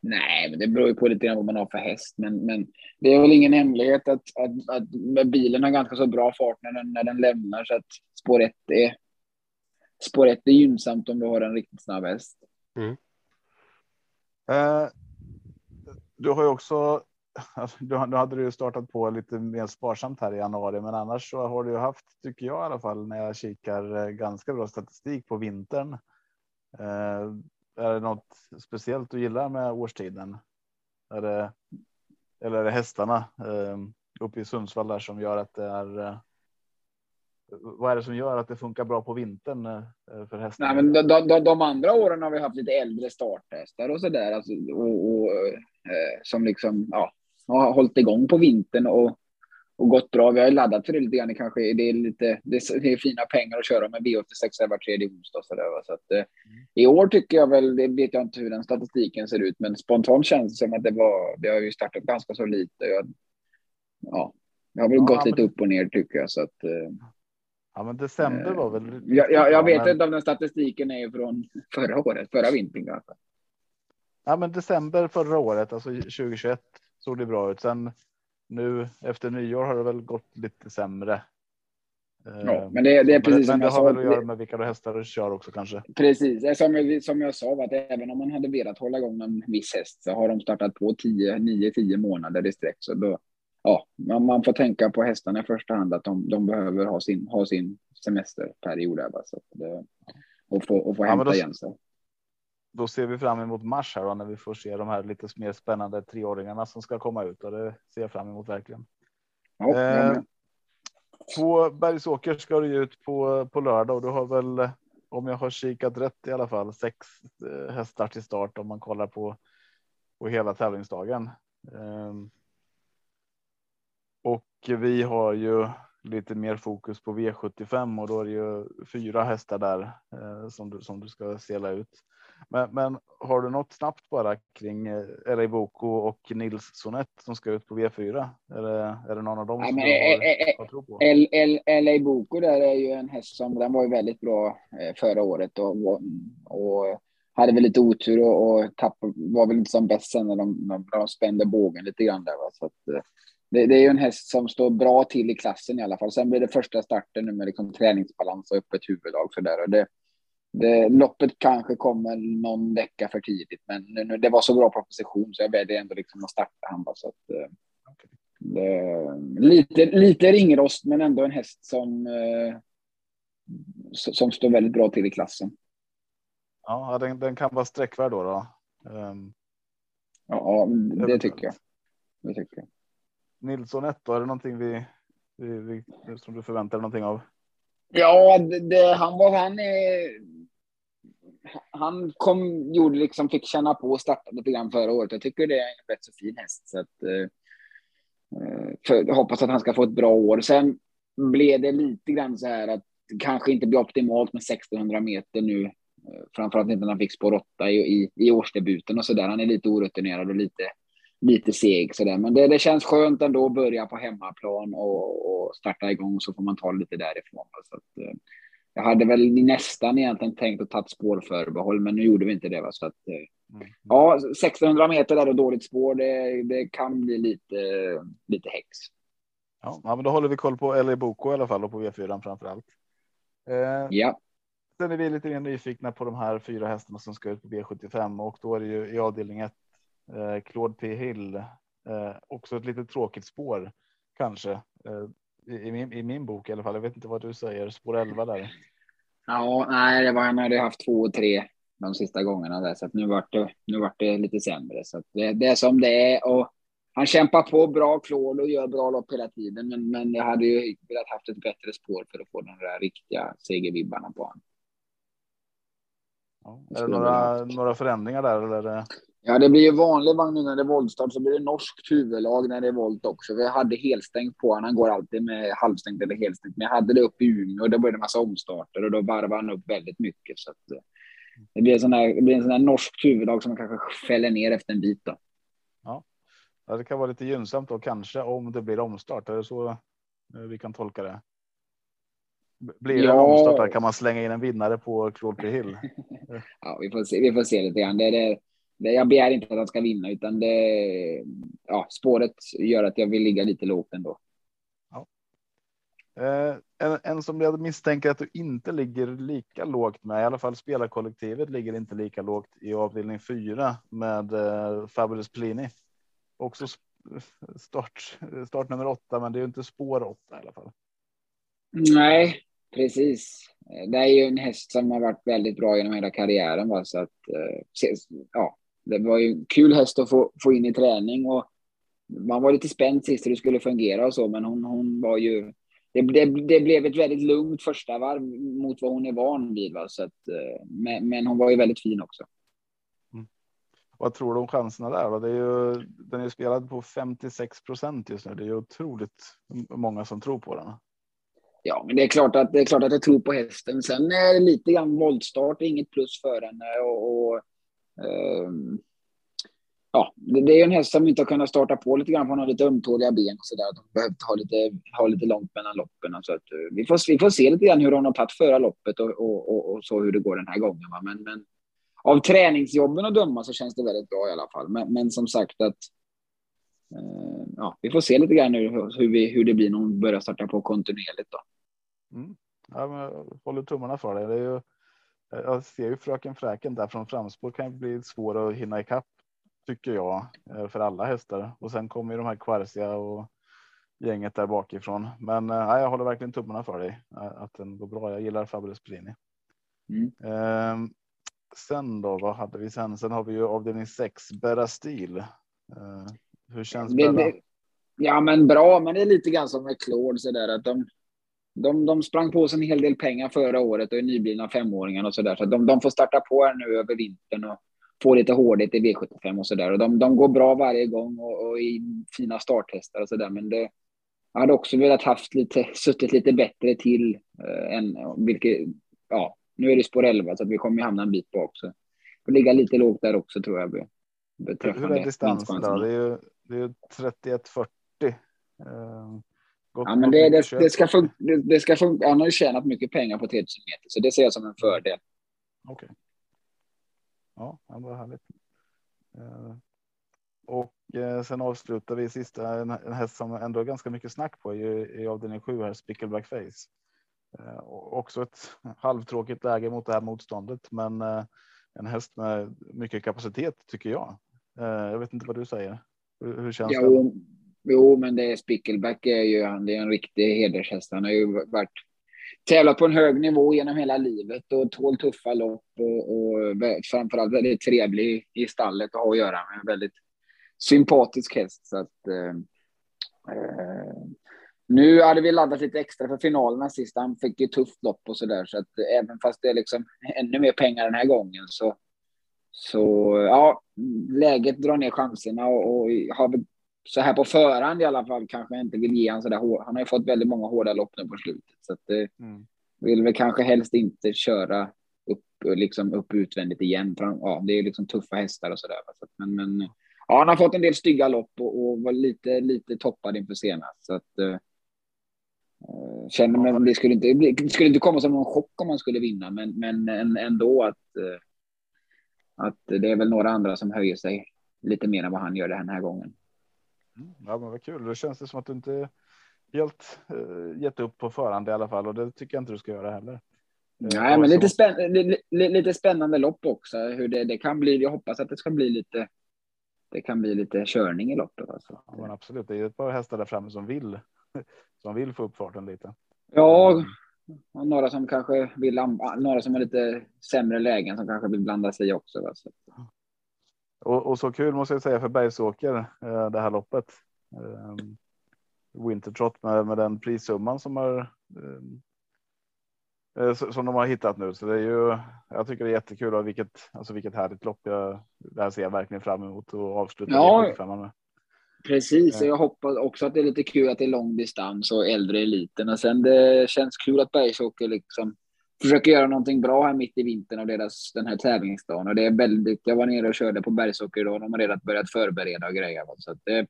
Nej, men det beror ju på lite grann vad man har för häst. Men, men det är väl ingen hemlighet att, att, att bilen har ganska så bra fart när den, när den lämnar. Så att spår ett är, spår ett är gynnsamt om du har en riktigt snabb häst. Mm. Eh, du har ju också. Alltså, du, nu hade du ju startat på lite mer sparsamt här i januari, men annars så har du ju haft, tycker jag i alla fall, när jag kikar eh, ganska bra statistik på vintern. Eh, är det något speciellt du gillar med årstiden? Är det eller är det hästarna eh, uppe i Sundsvall där som gör att det är. Eh, vad är det som gör att det funkar bra på vintern eh, för hästarna? Nej, men de, de, de, andra åren har vi haft lite äldre starthästar och så där alltså, och, och eh, som liksom ja, har hållit igång på vintern och och gått bra. Vi har laddat för det lite grann. Kanske det är lite det är, fina pengar att köra med V86 var tredje onsdag. Så där, så att, eh, mm. I år tycker jag väl, det vet jag inte hur den statistiken ser ut, men spontant känns det som att det var. Det har ju startat ganska så lite. Jag, ja, det har väl ja, gått men... lite upp och ner tycker jag så att. Eh, ja, men december var väl. Eh, jag, jag, jag vet men... inte om den statistiken är från [laughs] förra året, förra vintern. Alltså. Ja, men december förra året, alltså 2021 såg det bra ut. Sen nu efter nyår har det väl gått lite sämre. Ja, eh, men det, det är precis men, som men det har väl att göra med vilka hästar du kör också kanske. Precis, som, som jag sa, att även om man hade velat hålla igång en viss häst så har de startat på 10, 9, 10 månader i sträck. Så då, ja, man, man får tänka på hästarna i första hand, att de, de behöver ha sin, ha sin semesterperiod där, så att det, och få, och få ja, hämta då, igen sig då ser vi fram emot mars här då, när vi får se de här lite mer spännande treåringarna som ska komma ut och det ser jag fram emot verkligen. Ja, eh, på Bergsåker ska du ut på, på lördag och du har väl, om jag har kikat rätt i alla fall, sex eh, hästar till start om man kollar på, på hela tävlingsdagen. Eh, och vi har ju lite mer fokus på V75 och då är det ju fyra hästar där eh, som du som du ska sela ut. Men, men har du något snabbt bara kring eh, LA Boko och Nils Sonett som ska ut på V4? Är det, är det någon av dem som Nej, du har, har tro på? Där är ju en häst som den var ju väldigt bra eh, förra året och, och hade väl lite otur och, och tappade, var väl inte som bäst sen när de, när de spände bågen lite grann där. Va? Så att, eh, det, det, är ju en häst som står bra till i klassen i alla fall. Sen blir det första starten nu med liksom träningsbalans och öppet huvudlag så där. Och det, det, loppet kanske kommer någon vecka för tidigt, men nu, det var så bra proposition så jag väljer ändå liksom att starta han. Så att, eh, det, lite, lite ringrost, men ändå en häst som, eh, som står väldigt bra till i klassen. Ja, den, den kan vara sträckvärd då. då. Um, ja, det tycker jag. Det tycker jag. Nilsson 1 då, är det någonting vi, vi, vi, som du förväntar dig någonting av? Ja, det, han var han. Eh, han kom, gjorde liksom, fick känna på och starta lite grann förra året. Jag tycker det är en rätt så fin häst. Så att, eh, eh, för, jag hoppas att han ska få ett bra år. Sen blev det lite grann så här att det kanske inte blir optimalt med 1600 meter nu. Eh, framförallt inte när han fick spår 8 i, i, i årsdebuten och så där. Han är lite orutinerad och lite lite seg sådär. Men det, det känns skönt ändå att börja på hemmaplan och, och starta igång så får man ta lite därifrån. Så att, eh, jag hade väl nästan egentligen tänkt att ta ett spårförbehåll, men nu gjorde vi inte det. Va? Så att, eh, mm. Ja, 1600 meter där och dåligt spår, det, det kan bli lite, lite häx. Ja, men då håller vi koll på LA Boko i alla fall och på V4 framför allt. Eh, ja. Sen är vi lite mer nyfikna på de här fyra hästarna som ska ut på V75 och då är det ju i avdelning 1 Eh, Claude P Hill. Eh, också ett lite tråkigt spår kanske eh, i, min, i min bok i alla fall. Jag vet inte vad du säger. Spår 11 där. Ja, nej, det var han hade haft två och tre de sista gångerna där så att nu vart det. Nu vart det lite sämre så det, det är som det är och han kämpar på bra Claude och gör bra lopp hela tiden. Men, men jag hade ju velat haft ett bättre spår för att få de där riktiga segervibbarna på honom. Ja, är det några, några förändringar där eller? Ja, det blir ju vanlig vagn nu när det är voltstart så blir det norskt huvudlag när det är volt också. Vi hade helstängt på honom. Han går alltid med halvstängt eller helstängt. Men jag hade det uppe i Umeå och då blev det en massa omstarter och då varvade han upp väldigt mycket. Så att, eh, det blir en sån här, det blir en sån här norskt huvudlag som man kanske fäller ner efter en bit. Då. Ja. det kan vara lite gynnsamt då kanske om det blir omstart. Är det så eh, vi kan tolka det? Blir det ja. omstart kan man slänga in en vinnare på Claude Hill. [laughs] ja, vi får se. Vi får se lite grann. Det, är det, jag begär inte att han ska vinna, utan det, ja, spåret gör att jag vill ligga lite lågt ändå. Ja. Eh, en, en, som jag misstänker att du inte ligger lika lågt med, i alla fall spelarkollektivet ligger inte lika lågt i avdelning 4 med eh, Fabulous Plini. Också start, start nummer 8, men det är ju inte spår 8 i alla fall. Nej, precis. Det är ju en häst som har varit väldigt bra genom hela karriären. Va? Så att, eh, ja, det var ju en kul häst att få, få in i träning och man var lite spänd sist hur det skulle fungera och så, men hon, hon var ju... Det, det, det blev ett väldigt lugnt första varv mot vad hon är van vid. Va? Så att, eh, men, men hon var ju väldigt fin också. Vad tror du om chanserna där? Det är ju, den är spelad på 56 procent just nu. Det är ju otroligt många som tror på den. Ja, men det är klart att det är klart att jag tror på hästen. Sen är det lite grann voltstart, inget plus för henne och, och Ehm, ja, det, det, är en häst som inte har kunnat starta på lite grann. för Hon har lite ömtåliga ben och så där. De behövt ha lite, ha lite långt mellan loppen. Så att, eh, vi, får, vi får se lite grann hur hon har tagit förra loppet och, och, och, och, så hur det går den här gången. Va? Men, men av träningsjobben att döma så känns det väldigt bra i alla fall. Men, men som sagt att eh, ja, vi får se lite grann hur, hur, vi, hur det blir när hon börjar starta på kontinuerligt. Då. Mm. Ja, men jag håller tummarna för det. det är ju, jag ser ju fröken Fräken där från framspår kan ju bli svår att hinna ikapp tycker jag eh, för alla hästar och sen kommer ju de här Kvarsia och gänget där bakifrån. Men äh, jag håller verkligen tummarna för dig att den går bra. Jag gillar Fabulous Brini. Mm. Eh, sen då, vad hade vi sen? Sen har vi ju avdelning 6, Bära stil. Eh, hur känns det? Ja, men bra, men det är lite grann som med Claude så där att de de, de sprang på sig en hel del pengar förra året och är nyblivna femåringar och så där. Så de, de får starta på här nu över vintern och få lite hårdhet i V75 och så där. Och de, de går bra varje gång och, och i fina starthästar och så där. Men det, jag hade också velat haft lite, suttit lite bättre till eh, än vilket, ja, nu är det spår 11 så att vi kommer hamna en bit bak. Så får ligga lite lågt där också tror jag. Hur är distansen då? Det är ju, det är ju 31-40. Eh, ja, men det, det, det, ska funka. Det, ska funka. Han har ju tjänat mycket pengar på 3000 meter, så det ser jag som en fördel. Okej. Okay. Ja, det var härligt. Eh, och eh, sen avslutar vi sista en, häst som ändå är ganska mycket snack på i, i avdelning 7 här, Spickleback Face. Eh, också ett [laughs] halvtråkigt läge mot det här motståndet, men en häst med mycket kapacitet tycker jag. Jag vet inte vad du säger. Hur, hur känns jo, det? Jo, men det är Spickleback är ju han. Det är en riktig hedershäst. Han har ju varit tävlat på en hög nivå genom hela livet och tål tuffa lopp och, och framförallt väldigt trevlig i stallet att ha att göra med. En väldigt sympatisk häst. Så att, eh, eh, nu hade vi laddat lite extra för finalerna sist. Han fick ju tufft lopp och så där. Så att även fast det är liksom ännu mer pengar den här gången så, så ja, läget drar ner chanserna och, och har så här på förhand i alla fall kanske jag inte vill ge han så där Han har ju fått väldigt många hårda lopp nu på slutet. Så att det mm. vill väl kanske helst inte köra upp, liksom upp utvändigt igen. För, ja, det är liksom tuffa hästar och så där. Så att, men, men ja, han har fått en del stygga lopp och, och var lite, lite toppad inför senast. Så att, uh, känner men det skulle inte, det skulle inte komma som någon chock om man skulle vinna, men, men ändå att, uh, att det är väl några andra som höjer sig lite mer än vad han gör den här gången. Mm, ja, men vad kul. Då känns det som att du inte helt uh, gett upp på förhand i alla fall och det tycker jag inte du ska göra heller. Eh, Nej, men lite, spänn lite, lite spännande lopp också. Hur det, det kan bli. Jag hoppas att det ska bli lite. Det kan bli lite körning i loppet. Alltså. Ja, men absolut. Det är ett par hästar där framme som vill [laughs] som vill få upp farten lite. Ja, och några som kanske vill. Några som har lite sämre lägen som kanske vill blanda sig också. Alltså. Och, och, så kul måste jag säga för Bergsåker eh, det här loppet. Eh, Wintertrot med, med den prissumman som har eh, eh som de har hittat nu. Så det är ju. Jag tycker det är jättekul och vilket alltså vilket härligt lopp. Jag, det här ser jag verkligen fram emot och avsluta. Ja, med. Precis, jag hoppas också att det är lite kul att det är lång distans och äldre eliten och sen det känns kul att Bergsåker liksom försöker göra någonting bra här mitt i vintern av deras den här tävlingsdagen och det är väldigt. Jag var nere och körde på Bergsåker då. De har redan börjat förbereda och grejer så det,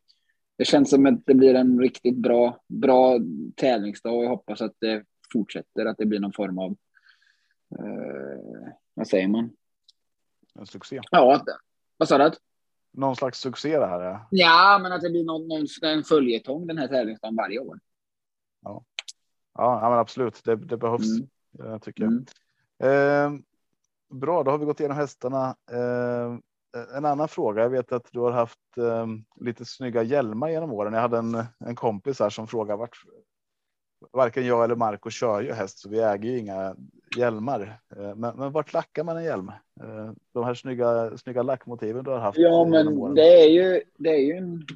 det känns som att det blir en riktigt bra, bra tävlingsdag och jag hoppas att det fortsätter, att det blir någon form av. Eh, vad säger man? En succé. Ja, vad sa du? Någon slags succé det här. Ja, ja men att det blir någon, någon en följetong den här tävlingsdagen varje år. Ja, ja men absolut. Det, det behövs. Mm. Jag tycker mm. Eh, bra, då har vi gått igenom hästarna. Eh, en annan fråga. Jag vet att du har haft eh, lite snygga hjälmar genom åren. Jag hade en, en kompis här som frågade vart. Varken jag eller Marco kör ju häst, så vi äger ju inga hjälmar. Eh, men, men vart lackar man en hjälm? Eh, de här snygga, snygga lackmotiven du har haft. Ja, men det är ju. Det är ju en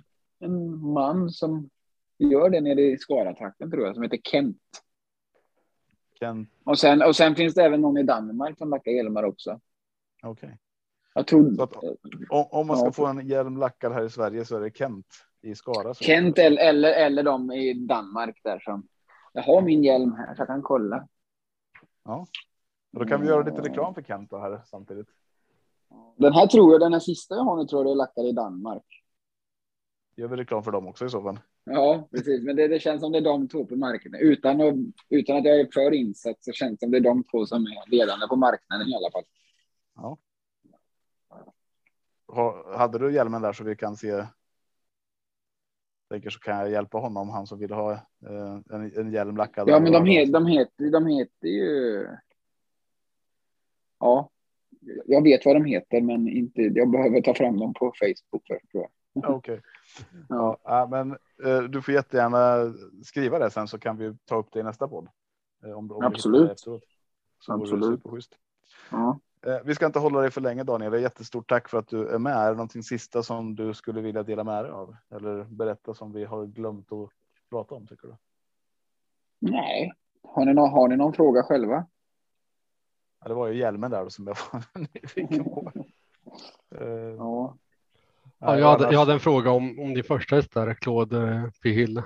en man som gör det nere i Skaratrakten tror jag, som heter Kent. Kent, Och sen, och sen finns det även någon i Danmark som lackar hjälmar också. okej. Jag tror att- Om, om man ska Ja. få en hjälm lackad här i Sverige så är det Kent i Skara. Kent eller, eller, eller de i Danmark där som... Jag har min hjälm här så jag kan kolla. Och Då kan vi göra lite reklam för Kent då här samtidigt. Den här tror jag, den här sista jag har nu tror jag är lackad i Danmark. Gör vi reklam för dem också i så fall. Ja, precis. Men det, det känns som det är de två på marknaden. Utan, att, utan att jag är för insatt så känns det som det är de två som är ledande på marknaden i alla fall. Ha, hade du hjälmen där så vi kan se. Tänker så kan jag hjälpa honom, han som vill ha eh, en, en hjälm lackad. Ja, men de, het, de, heter, de heter ju... Ja, jag vet vad de heter, men inte, jag behöver ta fram dem på Facebook först. Tror jag. [laughs] Okej. Ja. Ja, men eh, du får jättegärna skriva det sen så kan vi ta upp det i nästa podd. Eh, om, om Absolut. Absolut. Ja. Eh, Vi ska inte hålla dig för länge Daniel. Jättestort tack för att du är med. Är det någonting sista som du skulle vilja dela med dig av? Eller berätta som vi har glömt att prata om tycker du? Nej, har ni, någon, har ni någon fråga själva? Ja, det var ju hjälmen där som jag var [laughs] nyfiken på. [laughs] Ja. Ja, jag, hade, jag hade en fråga om, om din första häst där, Claude eh, P. Hill. Eh,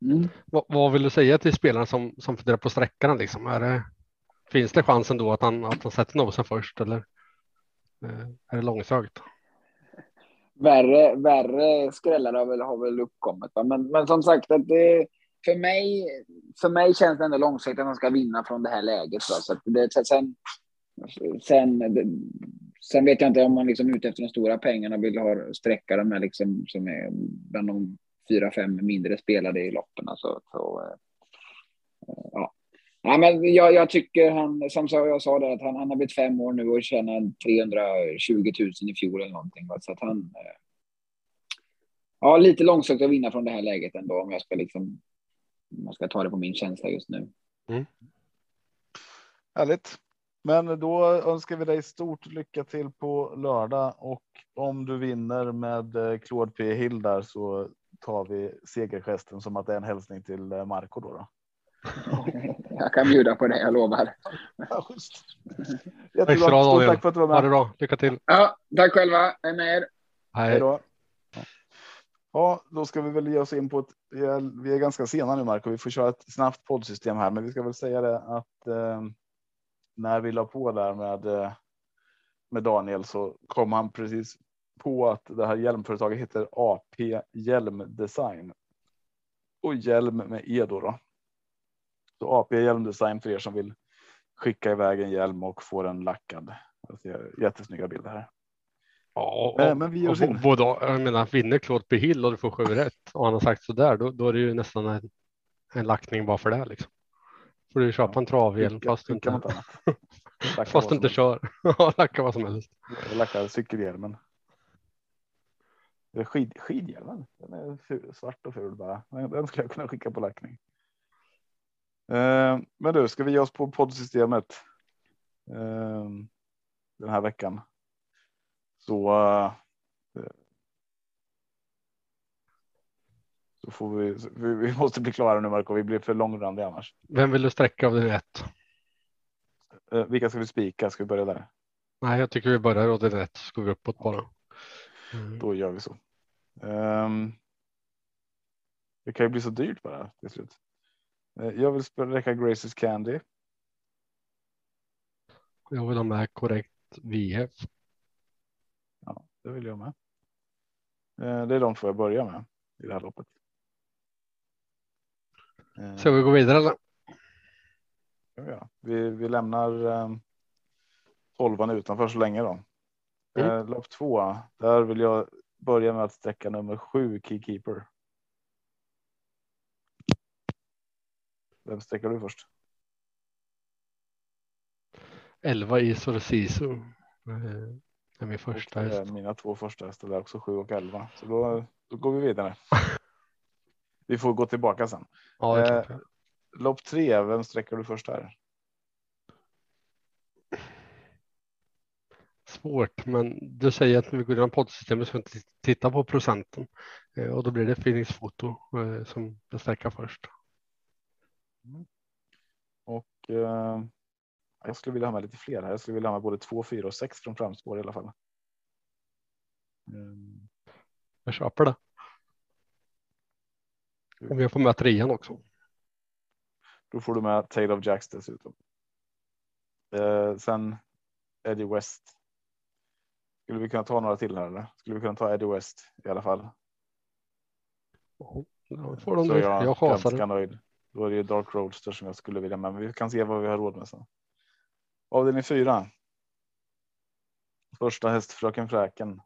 Mm. vad, vad vill du säga till spelarna som, som funderar på sträckan? Liksom? Är det, finns det chansen då att han, att han sätter nosen först eller eh, är det långsökt? Värre, värre skrällar har väl, har väl uppkommit. Va? Men, men som sagt, att det, för, mig, för mig känns det ändå långsiktigt att han ska vinna från det här läget. Va? Så att det, sen, sen, sen vet jag inte om man liksom är ute efter de stora pengarna vill ha sträcka de här liksom, som är bland de fyra, fem mindre spelade i loppen. Så, så, eh, ja. Ja, men jag, jag tycker han, som jag sa där, att han, han har blivit fem år nu och tjänar 320 000 i fjol eller någonting. Va? Så att han... eh, Ja, lite långsökt att vinna från det här läget ändå om jag ska liksom... Om jag ska ta det på min känsla just nu. Härligt. Men då önskar vi dig stort lycka till på lördag och om du vinner med eh, Claude P Hill där så tar vi segergesten som att det är en hälsning till eh, Marco då. då. [laughs] Jag kan bjuda på det, jag lovar. [laughs] Ja. Tack Stort tack för att du var Ha det med. bra, lycka till. Ja, tack själva. Är med er. Hej Hej. då. Ja. Ja, då ska vi väl ge oss in på ett. Vi är, vi är ganska sena nu Marco. Vi får köra ett snabbt poddsystem här, men vi ska väl säga det att eh, när vi la på där med eh, med Daniel så kom han precis på att det här hjälmföretaget heter AP Hjälmdesign. Och hjälm med E då. då. Så AP Hjälmdesign för er som vill skicka iväg en hjälm och få den lackad. Jättesnygga bilder här. Ja, och, Eh, men vi och in. Både, jag menar, vinner Claude P. Hill och du får sju rätt och han har sagt så där, då, då är det ju nästan en, en lackning bara för det. Liksom. Får du köpa en travhjälm fast du inte, [laughs] fast inte kör. [laughs] Lacka vad som helst. Lacka cykelhjälmen. Skid, skidhjälmen. Den är ful, svart och ful bara. Den den skulle jag kunna skicka på lackning. Eh, men du, ska vi ge oss på poddsystemet eh, den här veckan? Så. eh, så får vi, vi. Vi måste bli klara nu Marco. Vi blir för långrandiga annars. Vem vill du sträcka av din rätt? Eh, vilka ska vi spika? Ska vi börja där? Nej, jag tycker vi börjar åt din rätt så går vi uppåt bara. Mm. Då gör vi så. Ehm, det kan ju bli så dyrt bara till slut. Eh, Jag vill räcka Graces Candy. Jag vill ha med korrekt VF. Ja, det vill jag med. Eh, Det är de två jag börjar med i det här loppet. Eh, Ska vi gå vidare eller? ska vi. Vi, lämnar um, tolvan utanför så länge då. Mm. Eh, lopp två. Där vill jag börja med att sträcka nummer sju Keykeeper. Vem sträcker du först? 11 Isor Sisu. Eh, är min första Och, eh, häst. Mina två första hästar är också 7 och 11. Så då, då går vi vidare. [laughs] vi får gå tillbaka sen. Ja, eh. Lopp tre, vem sträcker du först här? svårt, men du säger att när vi går igenom poddsystemet så inte titta på procenten eh, och då blir det feelingsfoto eh, som jag sträcker först. Och eh, jag skulle vilja ha med lite fler här. Jag skulle vilja ha med både två, fyra och sex från framspår i alla fall. Mm. Jag köper det. Om jag får med trean också. Då får du med Tale of Jacks dessutom. Eh, sen Eddie West. Skulle vi kunna ta några till här eller? Skulle vi kunna ta Eddie West i alla fall? Ja, får de Så jag, Jag ganska nöjd. Då är det ju Dark Roadster som jag skulle vilja med, men vi kan se vad vi har råd med sen. Avdelning fyra. Första häst Fröken Fräken.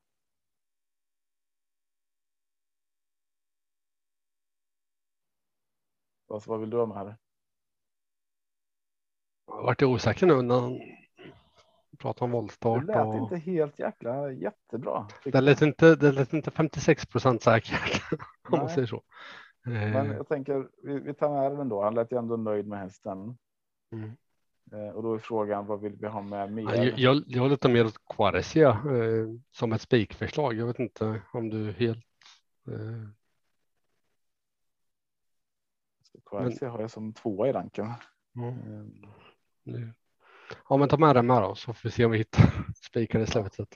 Vad, vad vill du ha med här? Jag vart osäker nu när han pratade om Det voltstart. lät Och... inte helt jäkla jättebra. Det lät inte, det lät inte 56 procent säkert [laughs] om man säger så. Men Eh, jag tänker vi, vi tar med den då. Han lät ju ändå nöjd med hästen. Mm. Eh, och då är frågan vad vill vi ha med mer? ja, jag, jag, jag lutar mer åt Quaresia eh, som ett spikförslag. Jag vet inte om du helt. Eh, KRC har jag som tvåa i ranken. ja, Eh, nu. ja, men ta med den med då så får vi se om vi hittar [laughs] spikar i slutet.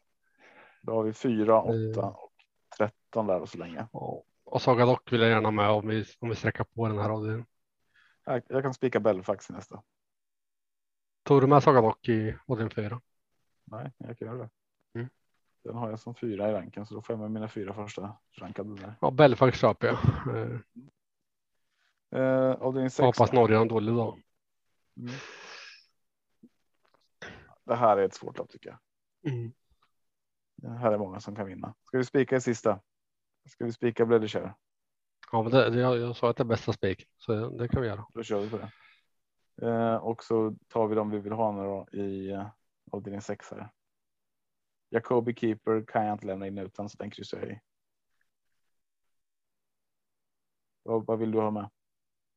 Då har vi fyra, åtta Mm. och tretton där och så länge. Och Saga Dock vill jag gärna med om vi, om vi sträcker på den här avdelningen. Jag, jag kan spika Belfax i nästa. Tog du med Saga Dock i avdelning fyra? Nej, jag kan göra det. Mm. Den har jag som fyra i ranken så då får jag med mina fyra första rankade där. Ja, Belfax köper jag. Eh, avdelning sex. hoppas då. Norge har en dålig dag. Mm. Det här är ett svårt lopp tycker jag. Mm. Det här är många som kan vinna. Ska vi spika i sista? Ska vi spika Bledishare? Ja, men det, det, jag, jag sa att det är bästa spik, så det kan vi göra. Då kör vi på det. Eh, och så tar vi de vi vill ha nu då i eh, avdelning sex här. Jacobi Keeper kan jag inte lämna in utan så den kryssar jag i. Vad, vad vill du ha med?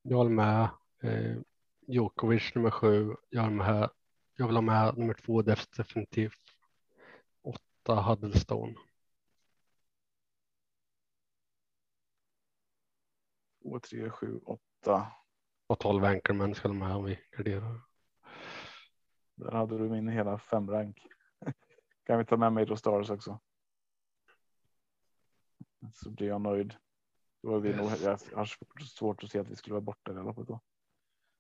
Jag håller med eh, Djokovic nummer sju. Jag, håller med, jag vill ha med nummer två def- definitivt. Åtta Huddlestone. Två, tre, sju, åtta. Och tolv Anchorman ska med om vi garderar. Där hade du min hela femrank. [laughs] kan vi ta med Major Stars också? Så blir jag nöjd. Är vi nog, jag har svårt- att se att vi skulle vara borta i det loppet då.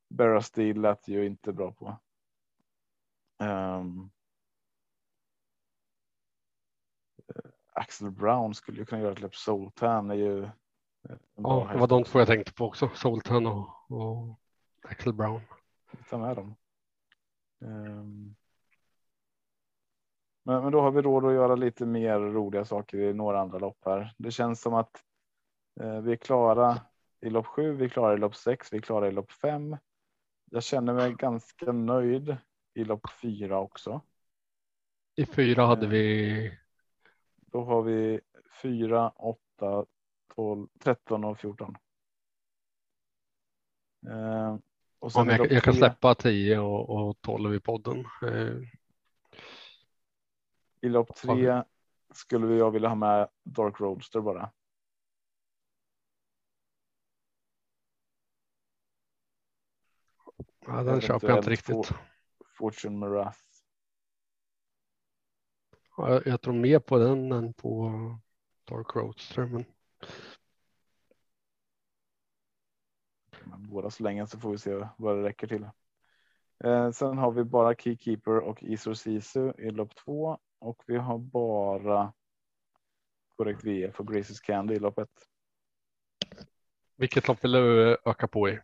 Barra Steel lät ju inte bra på. Eh, Axel Brown skulle ju kunna göra ett lopp. Soltan är ju. Ja, det var de två jag tänkte på också. Soltan och, och Axel Brown. Ta med dem. Ehm. Men, men då har vi råd att göra lite mer roliga saker i några andra lopp här. Det känns som att vi är klara i lopp sju, vi är klara i lopp sex, vi är klara i lopp fem. Jag känner mig ganska nöjd i lopp fyra också. I fyra hade Eh. vi Då har vi fyra, åtta, tolv, tretton och fjorton. Ehm, och Ja, jag, jag kan släppa 10 och, och 12 i podden. Eh, I lopp tre skulle jag vilja ha med Dark Roadster bara. Ja, den köper jag inte riktigt. Fortune Marath. Ja, jag, tror mer på den än på Dark Roadster. Men Men Båda så länge så får vi se vad det räcker till. Eh, sen har vi bara Keykeeper och Isor Sisu i lopp två och vi har bara korrekt VF och Graces Candy i lopp ett. vilket lopp vill du öka på i?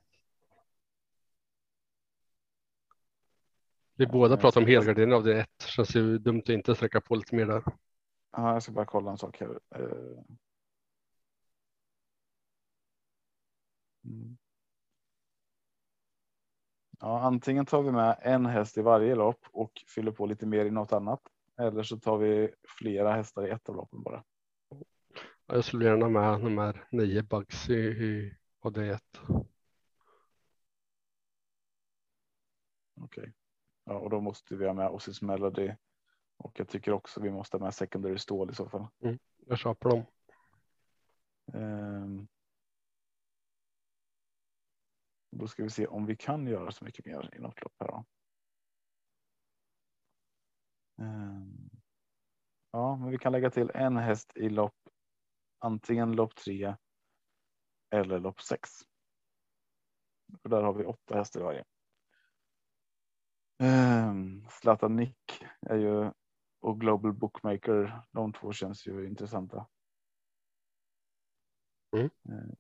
Vi båda jag pratar om helgardering av det ett. Känns ju dumt att inte sträcka på lite mer där. Ja, jag ska bara kolla en sak här. Eh. Mm. Ja, antingen tar vi med en häst i varje lopp och fyller på lite mer i något annat. Eller så tar vi flera hästar i ett av loppen bara. Ja, Jag skulle gärna med nummer nio Bugs i, i och det ett. Ja, och då måste vi ha med Ossis Melody, Och jag tycker också vi måste ha med secondary stål i så fall. Jag köper dem. Ehm. Då ska vi se om vi kan göra så mycket mer i något lopp här. Då. Ehm. Ja, men vi kan lägga till en häst i lopp. Antingen lopp tre. Eller lopp sex. För där har vi åtta hästar i varje. Um, Zlatan Nick är ju och Global Bookmaker. De två känns ju intressanta. Mm. Eh,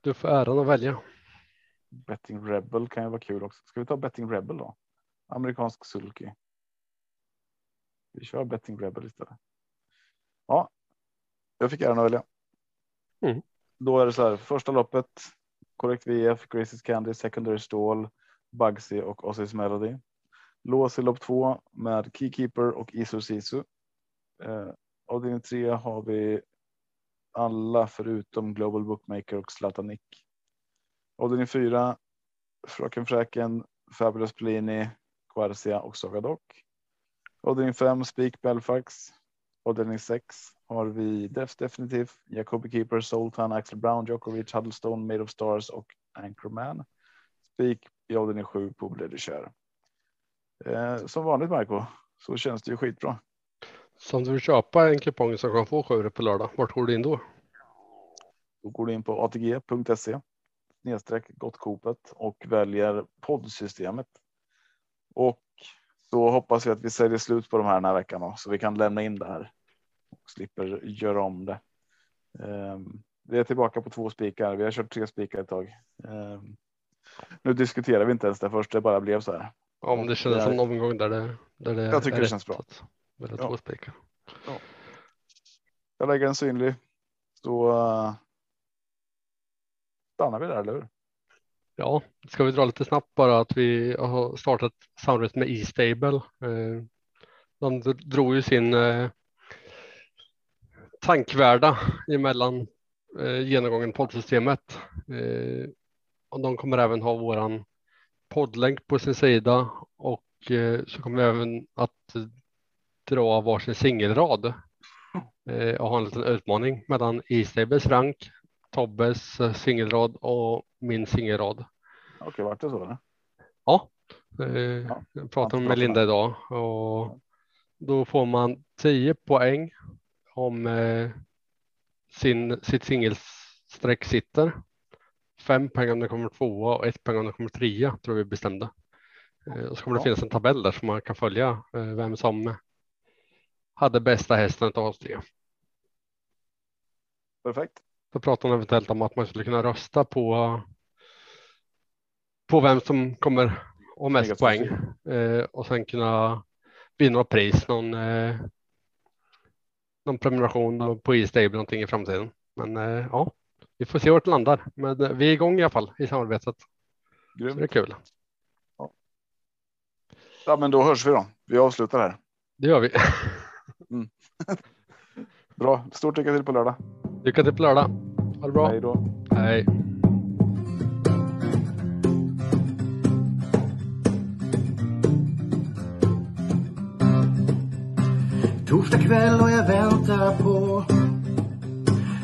Du får äran att välja. Betting Rebel kan ju vara kul också. Ska vi ta Betting Rebel då? Amerikansk sulky. Vi kör Betting Rebel istället. Ja, jag fick äran att välja. Mm. Då är det så här. Första loppet. Korrekt VF, Graces Candy, Secondary Stall, Bugsy och Ossis Melody. Lås i lopp två med Keykeeper och Isu Sisu. Eh, avdelning tre har vi alla förutom Global Bookmaker och Zlatanik. Avdelning fyra. Fröken Fräken, Fabulous Pellini, Quarcia och Saga Doc. Avdelning fem. Speak Belfax. Avdelning sex har vi Def Definitive, Jacobi Keeper, Sultan, Axel Brown, Djokovic, Huddlestone, Made of Stars och Anchorman. Speak i avdelning sju på Bledischer. Eh, som vanligt Marco så känns det ju skitbra. Så om du vill köpa en kupong som kan få sju på lördag, vart går du in då? Då går du in på atg.se snedstreck gottkopet och väljer poddsystemet. Och så hoppas jag att vi säljer slut på de här den här veckan då, så vi kan lämna in det här och slipper göra om det. Um, vi är tillbaka på två spikar. Vi har kört tre spikar ett tag. Um, nu diskuterar vi inte ens det först. Det bara blev så här. Om det känns som någon gång där det, där det Jag tycker är det känns bra. att välja Ja. två spikar. Jag lägger en synlig så uh, stannar vi där, eller hur? Ja, ska vi dra lite snabbt bara att vi har startat samarbete med E-stable. Eh, De drog ju sin eh, tankvärda emellan eh, genomgången poddsystemet. Och de kommer även ha våran poddlänk på sin sida och eh, så kommer vi även att dra varsin singelrad [laughs] eh, och ha en liten utmaning mellan E-stables rank, Tobbes eh, singelrad och min singelrad. Okej, vart det så? Eller? Ja, Ja, jag pratade med Linda idag och då får man 10 poäng om sin, sitt singelsträck sitter. Fem poäng om det kommer tvåa och ett poäng om det kommer trea tror vi bestämde. Eh, och så kommer det finnas en tabell där som man kan följa eh, vem som hade bästa hästen av oss tre. Perfekt. Så pratade hon eventuellt om att man skulle kunna rösta på på vem som kommer ha mest poäng eh, och sen kunna vinna något pris, någon, eh, någon prenumeration på E-stable någonting i framtiden. Men eh, ja, vi får se vart det landar. Men eh, vi är igång i alla fall i samarbetet. Så det är Grymt. kul. Ja, men då hörs vi då. Vi avslutar här. Det gör vi. [laughs] [laughs] Bra. Stort lycka till på lördag. Lycka till på lördag. Ha det bra. Hej då. Hej. Torsdag kväll och jag väntar på